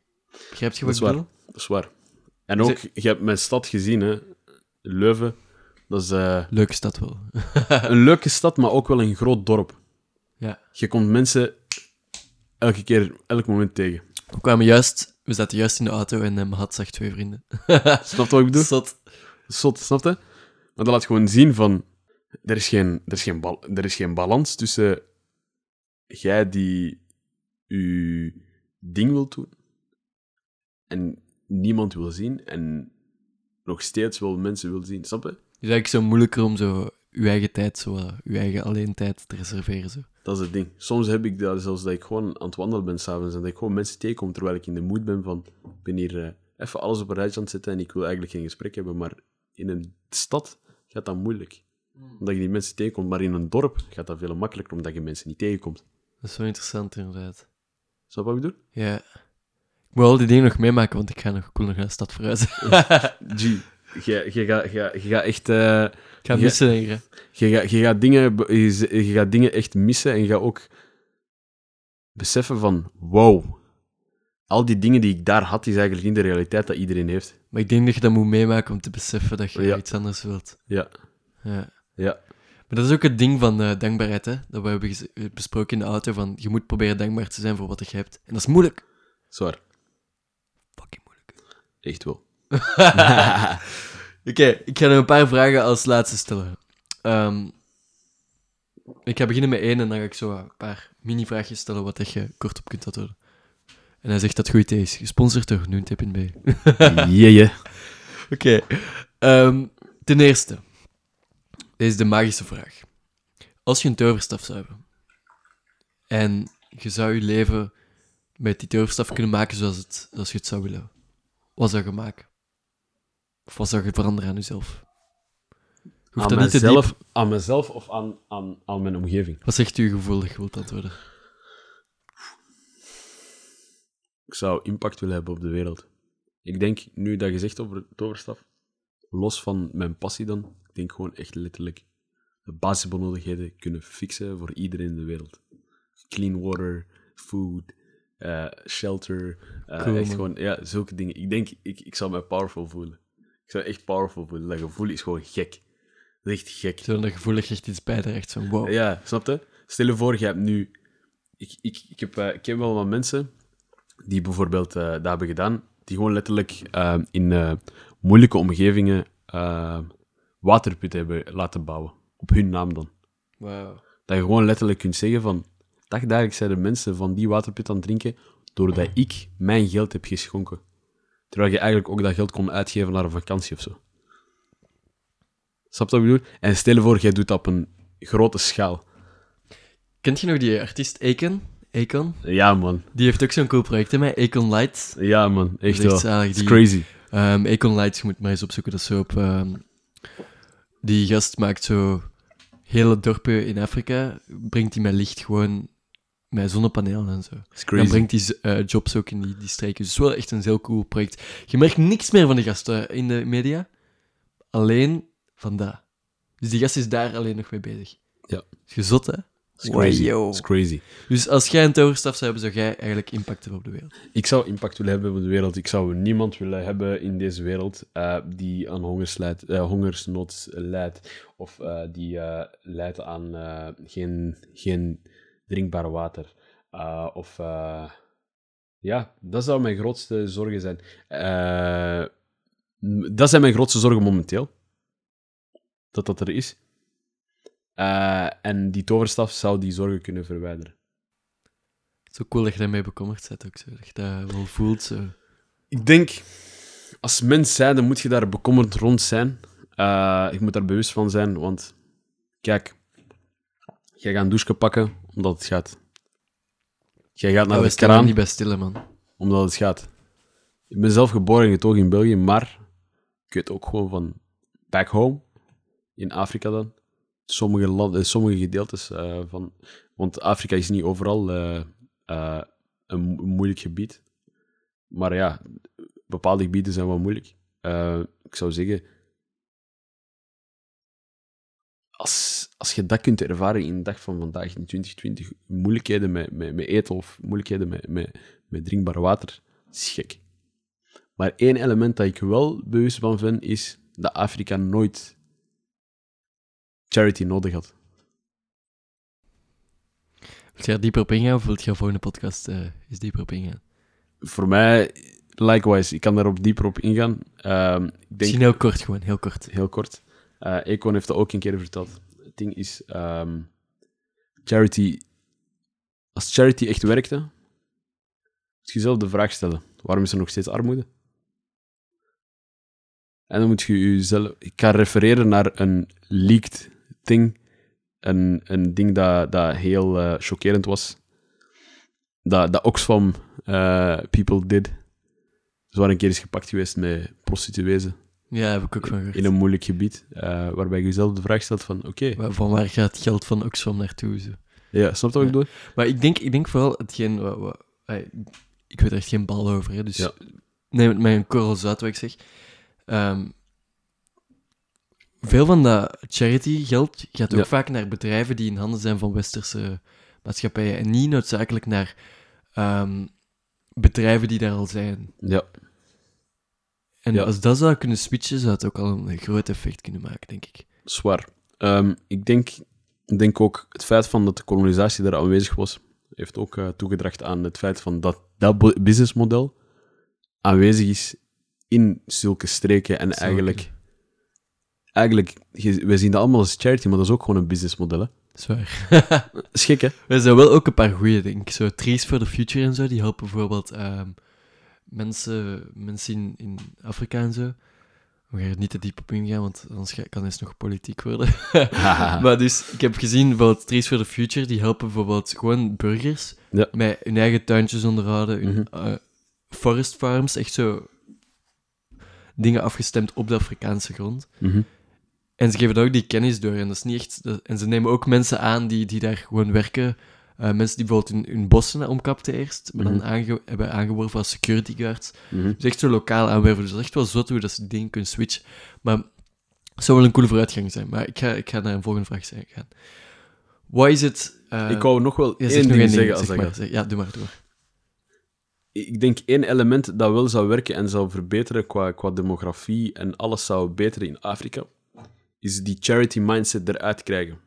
Begrijp je wat ik bedoel? Dat is waar. En ook, je hebt mijn stad gezien, hè. Leuven. Dat is... Uh, leuke stad wel. een leuke stad, maar ook wel een groot dorp. Ja. Je komt mensen elke keer, elk moment tegen. We kwamen juist... We zaten juist in de auto en um, had zag twee vrienden. snap je wat ik bedoel? Zot. Zot, snap je? Maar dat laat gewoon zien van... Er is geen, er is geen, bal, er is geen balans tussen jij die je ding wilt doen en niemand wil zien en nog steeds wel mensen wil zien, snap je? Het is eigenlijk zo moeilijker om zo je eigen tijd, zo, je eigen alleen tijd te reserveren. Zo. Dat is het ding. Soms heb ik dat zelfs dat ik gewoon aan het wandelen ben s'avonds en dat ik gewoon mensen tegenkom terwijl ik in de moed ben van ik ben hier uh, even alles op een rijtje aan het zetten en ik wil eigenlijk geen gesprek hebben, maar in een stad gaat dat moeilijk. Omdat je die mensen tegenkomt, maar in een dorp gaat dat veel makkelijker omdat je mensen niet tegenkomt. Dat is wel interessant, inderdaad. Snap wat ik bedoel? Ja. Ik moet al die dingen nog meemaken, want ik ga nog, nog naar de stad verhuizen. G, je, je, gaat, je, je gaat echt... Uh, ik ga missen, denk ik. Je, gaat, je, gaat dingen, je, je gaat dingen echt missen en je gaat ook beseffen van, wow, al die dingen die ik daar had, is eigenlijk niet de realiteit dat iedereen heeft. Maar ik denk dat je dat moet meemaken om te beseffen dat je Ja. iets anders wilt. Ja, Ja. ja. Maar dat is ook het ding van eh, dankbaarheid, hè? Dat we hebben eh, besproken in de auto, van je moet proberen dankbaar te zijn voor wat je hebt. En dat is moeilijk. Zwaar. Echt wel. Oké, ik ga nog een paar vragen als laatste stellen. Ehm, ik ga beginnen met één en dan ga ik zo een paar mini-vraagjes stellen wat je kort op kunt antwoorden. En hij zegt dat het goed is. Gesponsord door Noontip in B. Jeje. Oké. ehm, ten eerste. Deze is de magische vraag. Als je een toverstaf zou hebben en je zou je leven met die toverstaf kunnen maken zoals, het, zoals je het zou willen, wat zou je maken? Of wat zou je veranderen aan jezelf? Je Aan dat niet te mezelf, diep. aan mezelf of aan, aan, aan mijn omgeving? Wat zegt uw gevoel dat je wilt antwoorden? Ik zou impact willen hebben op de wereld. Ik denk, nu dat je zegt over toverstaf, los van mijn passie dan, ik denk gewoon echt letterlijk de basisbenodigdheden kunnen fixen voor iedereen in de wereld. Clean water, food, eh, shelter, eh, Cool, echt man. gewoon, ja, zulke dingen. Ik denk, ik, ik zou mij powerful voelen. Ik zou echt powerful voelen. Dat gevoel is gewoon gek. Dat is echt gek. Zo dat gevoel dat je echt iets bijdraagt, van wow. Ja, snap je? Stel je voor, je hebt nu... Ik, ik, ik, heb, eh, ik ken wel wat mensen die bijvoorbeeld eh, dat hebben gedaan, die gewoon letterlijk eh, in eh, moeilijke omgevingen eh, waterputten hebben laten bouwen. Op hun naam dan. Wauw. Dat je gewoon letterlijk kunt zeggen van... dagdagelijks zijn er mensen van die waterput aan het drinken, doordat ik mijn geld heb geschonken. Terwijl je eigenlijk ook dat geld kon uitgeven naar een vakantie of zo. Snap je wat ik bedoel? En stel je voor, jij doet dat op een grote schaal. Kent je nog die artiest Akon? Akon? Ja, man. Die heeft ook zo'n cool project, hè, met Akon Lights. Ja, man. Echt Dat is wel. Het is crazy. Ehm Akon Lights, je moet maar eens opzoeken, dat is zo op... ehm, die gast maakt zo hele dorpen in Afrika, brengt die met licht gewoon met zonnepanelen en zo. Dan brengt die eh, jobs ook in die, die streken. Dus het is wel echt een heel cool project. Je merkt niks meer van de gasten in de media. Alleen van dat. Dus die gast is daar alleen nog mee bezig. Ja. Is gezot, hè? Is crazy. Wow. Is crazy. Dus als jij een toverstaf zou hebben, zou jij eigenlijk impact hebben op de wereld. Ik zou impact willen hebben op de wereld. Ik zou niemand willen hebben in deze wereld eh, die aan eh, hongersnood leidt. Of eh, die eh, leidt aan eh, geen, geen drinkbaar water. Eh, of eh, ja, dat zou mijn grootste zorgen zijn. Eh, dat zijn mijn grootste zorgen momenteel. Dat dat er is. En die toverstaf zou die zorgen kunnen verwijderen. Zo cool dat je daarmee bekommerd bent ook zo. Dat je dat wel voelt zo. Ik denk, als mens zijnde moet je daar bekommerd rond zijn. Je moet daar bewust van zijn, want kijk, jij gaat een douche pakken omdat het gaat. Jij gaat naar Ja, de kraan niet bij stillen, man. omdat het gaat. Ik ben zelf geboren en getogen in België, maar ik weet ook gewoon van back home, in Afrika dan, sommige, landen, sommige gedeeltes eh, van... Want Afrika is niet overal eh, eh, een, mo- een moeilijk gebied. Maar ja, bepaalde gebieden zijn wel moeilijk. Eh, ik zou zeggen, als, als je dat kunt ervaren in de dag van vandaag, in 2020, moeilijkheden met, met, met eten of moeilijkheden met, met, met drinkbaar water, dat is gek. Maar één element dat ik wel bewust van ben, is dat Afrika nooit charity nodig had. Wil je er dieper op ingaan of wil je volgende podcast eh eens dieper op ingaan? Voor mij, likewise, ik kan daarop dieper op ingaan. Ehm, ik denk, Misschien heel kort gewoon, heel kort. heel kort. Eh Econ heeft dat ook een keer verteld. Ding is, ehm, charity... Als charity echt werkte, moet je jezelf de vraag stellen, waarom is er nog steeds armoede? En dan moet je jezelf... Ik ga refereren naar een leaked ding. Een, een ding dat, dat heel eh, chockerend was. Dat, dat Oxfam eh, people did. Ze waren een keer eens gepakt geweest met prostituezen Ja, heb ik ook van gehoord. in een moeilijk gebied, eh, waarbij je jezelf de vraag stelt van, oké, Van waar gaat het geld van Oxfam naartoe? Zo. ja, snap wat ik Ja. bedoel? Maar ik denk, ik denk vooral hetgeen... Wat, wat, ik weet er echt geen bal over, hè, dus Ja. neem het met een korrel zout wat ik zeg. Ehm, veel van dat charity-geld gaat ook Ja. vaak naar bedrijven die in handen zijn van westerse maatschappijen en niet noodzakelijk naar ehm, bedrijven die daar al zijn. Ja, En Ja. als dat zou kunnen switchen, zou het ook al een groot effect kunnen maken, denk ik. zwaar. Ehm, ik, denk, denk ook het feit van dat de kolonisatie daar aanwezig was, heeft ook toegedracht aan het feit van dat dat bu- businessmodel aanwezig is in zulke streken en eigenlijk... Eigenlijk, wij zien dat allemaal als charity, maar dat is ook gewoon een businessmodel. Hè? Dat is waar. Dat is gek, hè? Er zijn wel ook een paar goeie, denk ik. Zo Trees for the Future en zo, die helpen bijvoorbeeld ehm, mensen, mensen in, in Afrika en zo. We gaan er niet te diep op ingaan, want anders kan het nog politiek worden. maar dus, ik heb gezien, bijvoorbeeld Trees for the Future, die helpen bijvoorbeeld gewoon burgers Ja. met hun eigen tuintjes onderhouden, hun Mhm. eh, forest farms, echt zo dingen afgestemd op de Afrikaanse grond. Mhm. En ze geven daar ook die kennis door. En, dat is niet echt, dat- en ze nemen ook mensen aan die, die daar gewoon werken. Eh, mensen die bijvoorbeeld hun, hun bossen omkapten eerst, maar Mhm. dan aange, hebben aangeworven als security guards. Mhm. Dus echt zo lokaal aanwerven. Dus echt wel zot hoe dat ze dingen kunnen switchen. Maar het zou wel een coole vooruitgang zijn. Maar ik ga, ik ga naar een volgende vraag zijn- gaan. Wat is het... eh, Ik wou nog wel ja, één ding zeggen als zeg dat maar. Zeg- Ja, doe maar, maar. ik denk één element dat wel zou werken en zou verbeteren qua, qua demografie en alles zou beteren in Afrika, is die charity mindset eruit krijgen.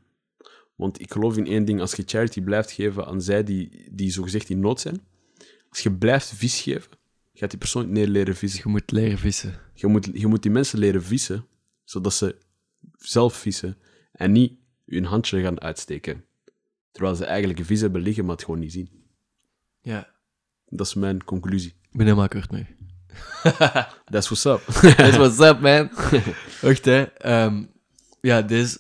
Want ik geloof in één ding, als je charity blijft geven aan zij die, die zogezegd in nood zijn, als je blijft vis geven, gaat die persoon niet meer leren vissen. je moet leren vissen. Je moet, je moet die mensen leren vissen, zodat ze zelf vissen en niet hun handje gaan uitsteken Terwijl ze eigenlijk een vis hebben liggen, maar het gewoon niet zien. Ja, Dat is mijn conclusie. ik ben helemaal akkoord mee. That's what's up. That's what's up, man. Wacht, hè. Ehm, ja, deze...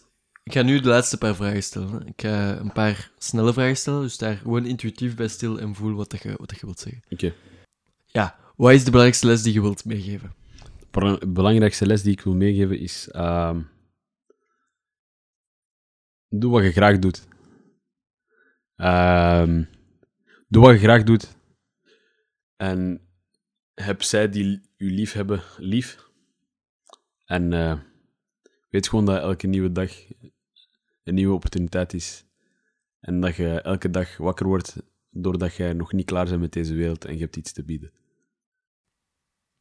Ik ga nu de laatste paar vragen stellen. Ik ga een paar snelle vragen stellen, dus daar gewoon intuïtief bij stil en voel wat, dat je, wat dat je wilt zeggen. Oké. Ja, wat is de belangrijkste les die je wilt meegeven? De belangrijkste les die ik wil meegeven is... ehm, doe wat je graag doet. Ehm, doe wat je graag doet. En heb zij die u lief hebben, lief. En eh, weet gewoon dat elke nieuwe dag een nieuwe opportuniteit is. En dat je elke dag wakker wordt doordat jij nog niet klaar bent met deze wereld en je hebt iets te bieden.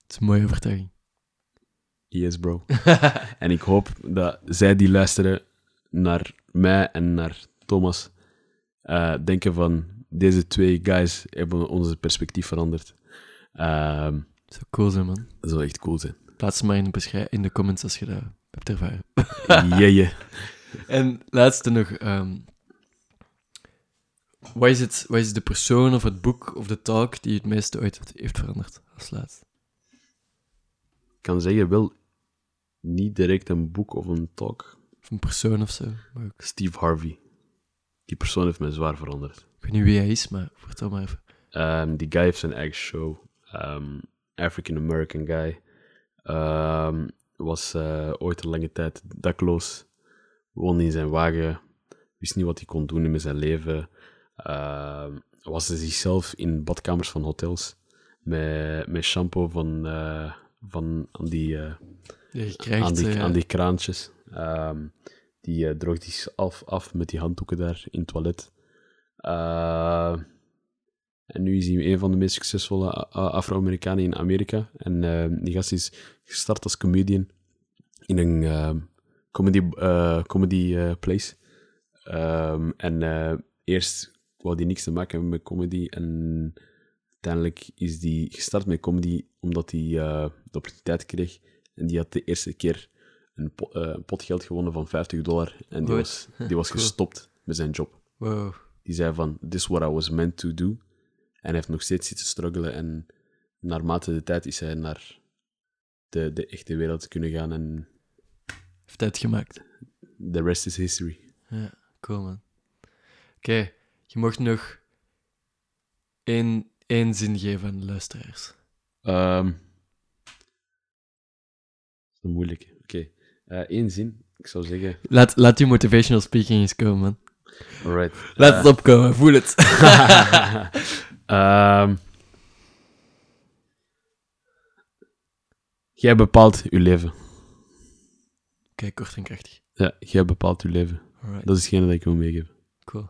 Het is een mooie overtuiging. Yes, bro. en ik hoop dat zij die luisteren naar mij en naar Thomas eh, denken van deze twee guys hebben onze perspectief veranderd. Ehm, Zou cool zijn, man. dat zou echt cool zijn. Plaats het maar in de, in de comments als je dat hebt ervaren. Jeje. En laatste nog. ehm, wat, is het, wat is de persoon of het boek of de talk die het meeste ooit heeft- veranderd als laatste? Ik kan zeggen, wel niet direct een boek of een talk. Of een persoon of zo. Steve Harvey. Die persoon heeft mij zwaar veranderd. ik weet niet wie hij is, maar vertel maar even. Um, die guy heeft zijn eigen show. Um, African American guy. Um, was eh, ooit een lange tijd dakloos. Woonde in zijn wagen. Wist niet wat hij kon doen met zijn leven. Um, was hij zichzelf in badkamers van hotels. Met, met shampoo van, eh, van aan, die, eh, krijgt... aan, die, eh, aan die kraantjes. Um, die droogt zich af, af met die handdoeken daar in het toilet. Uh, en nu is hij een van de meest succesvolle Afro-Amerikanen in Amerika. En die gast is gestart als comedian in een comedy, eh, comedy eh, place. Ehm, en eh, eerst wou hij niks te maken hebben met comedy. En uiteindelijk is hij gestart met comedy omdat hij de opportuniteit kreeg. En die had de eerste keer een, po- een pot geld gewonnen van 50 dollar. En die was, die was Cool. gestopt met zijn job. Wow. Die zei van, this is what I was meant to do. En hij heeft nog steeds zitten struggelen. En naarmate de tijd is hij naar de, de echte wereld kunnen gaan. En Heeft uitgemaakt. the rest is history. Ja, cool, man. Oké, je mocht nog één, één zin geven aan de luisteraars. Ehm dat is moeilijk. Oké. Eén zin. Ik zou zeggen... Laat, laat die motivational speaking eens komen, man. Alright. Laat het opkomen, voel het. Ehm jij bepaalt je leven. Oké, kort en krachtig. Ja, jij bepaalt je leven. Alright, Dat is hetgene dat ik wil meegeven. cool.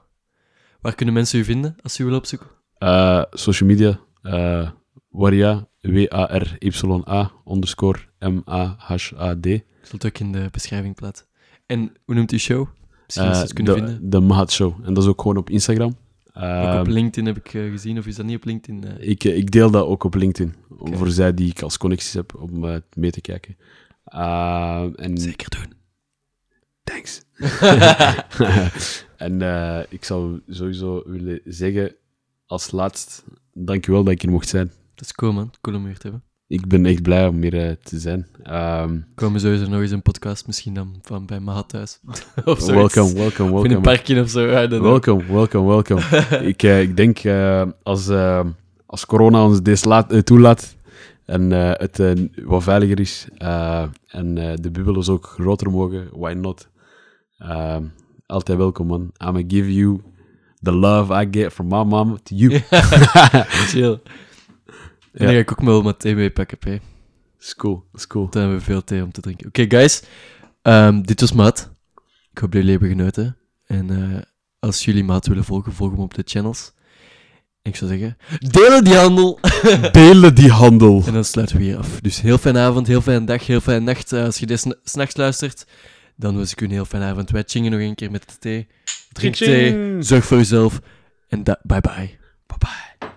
Waar kunnen mensen u vinden als ze u willen opzoeken? Eh, social media. eh Waria, W-A-R-Y-A, underscore M-A-H-A-D. Ik zal het ook in de beschrijving plaatsen. En hoe noemt uw show? Misschien ze Eh, het kunnen de, vinden. De Mahat Show. En dat is ook gewoon op Instagram. Ook Ehm, op LinkedIn heb ik gezien, of is dat niet op LinkedIn? ik, ik deel dat ook op LinkedIn. Oké. Voor zij die ik als connecties heb om mee te kijken. Eh, en Zeker doen. Thanks. en eh, ik zou sowieso willen zeggen, als laatst, dankjewel dat ik hier mocht zijn. Dat is cool, man. Cool om hier te hebben. Ik ben echt blij om hier eh, te zijn. Ehm, We komen sowieso nog eens een podcast, misschien dan van bij Mahat thuis. of zoiets. welcome, welcome, Of in een parkje of zo. Welkom, welkom, welkom. ik, eh, ik denk, eh, als, als corona ons deze laat, toelaat en eh, het eh, wat veiliger is eh, en de bubbels ook groter mogen, why not? Ehm, altijd welkom, man. I'ma give you the love I get from my mom to you. Chill. En dan ga ik ook wel wat thee meepakken, hè. is cool, is cool. Dan hebben we veel thee om te drinken. Oké, guys. Ehm, dit was Maat. Ik hoop dat jullie hebben genoten. En als jullie Maat willen volgen, volg hem op de channels. En ik zou zeggen, delen die handel! Delen die handel. En dan sluiten we hier af. Dus heel fijne avond, heel fijne dag, heel fijne nacht. Eh, als je dit sn- s'nachts luistert, dan wens ik u een heel fijne avond. Wij chingen nog een keer met de thee. Drink thee, zorg voor jezelf. En bye bye. Bye bye.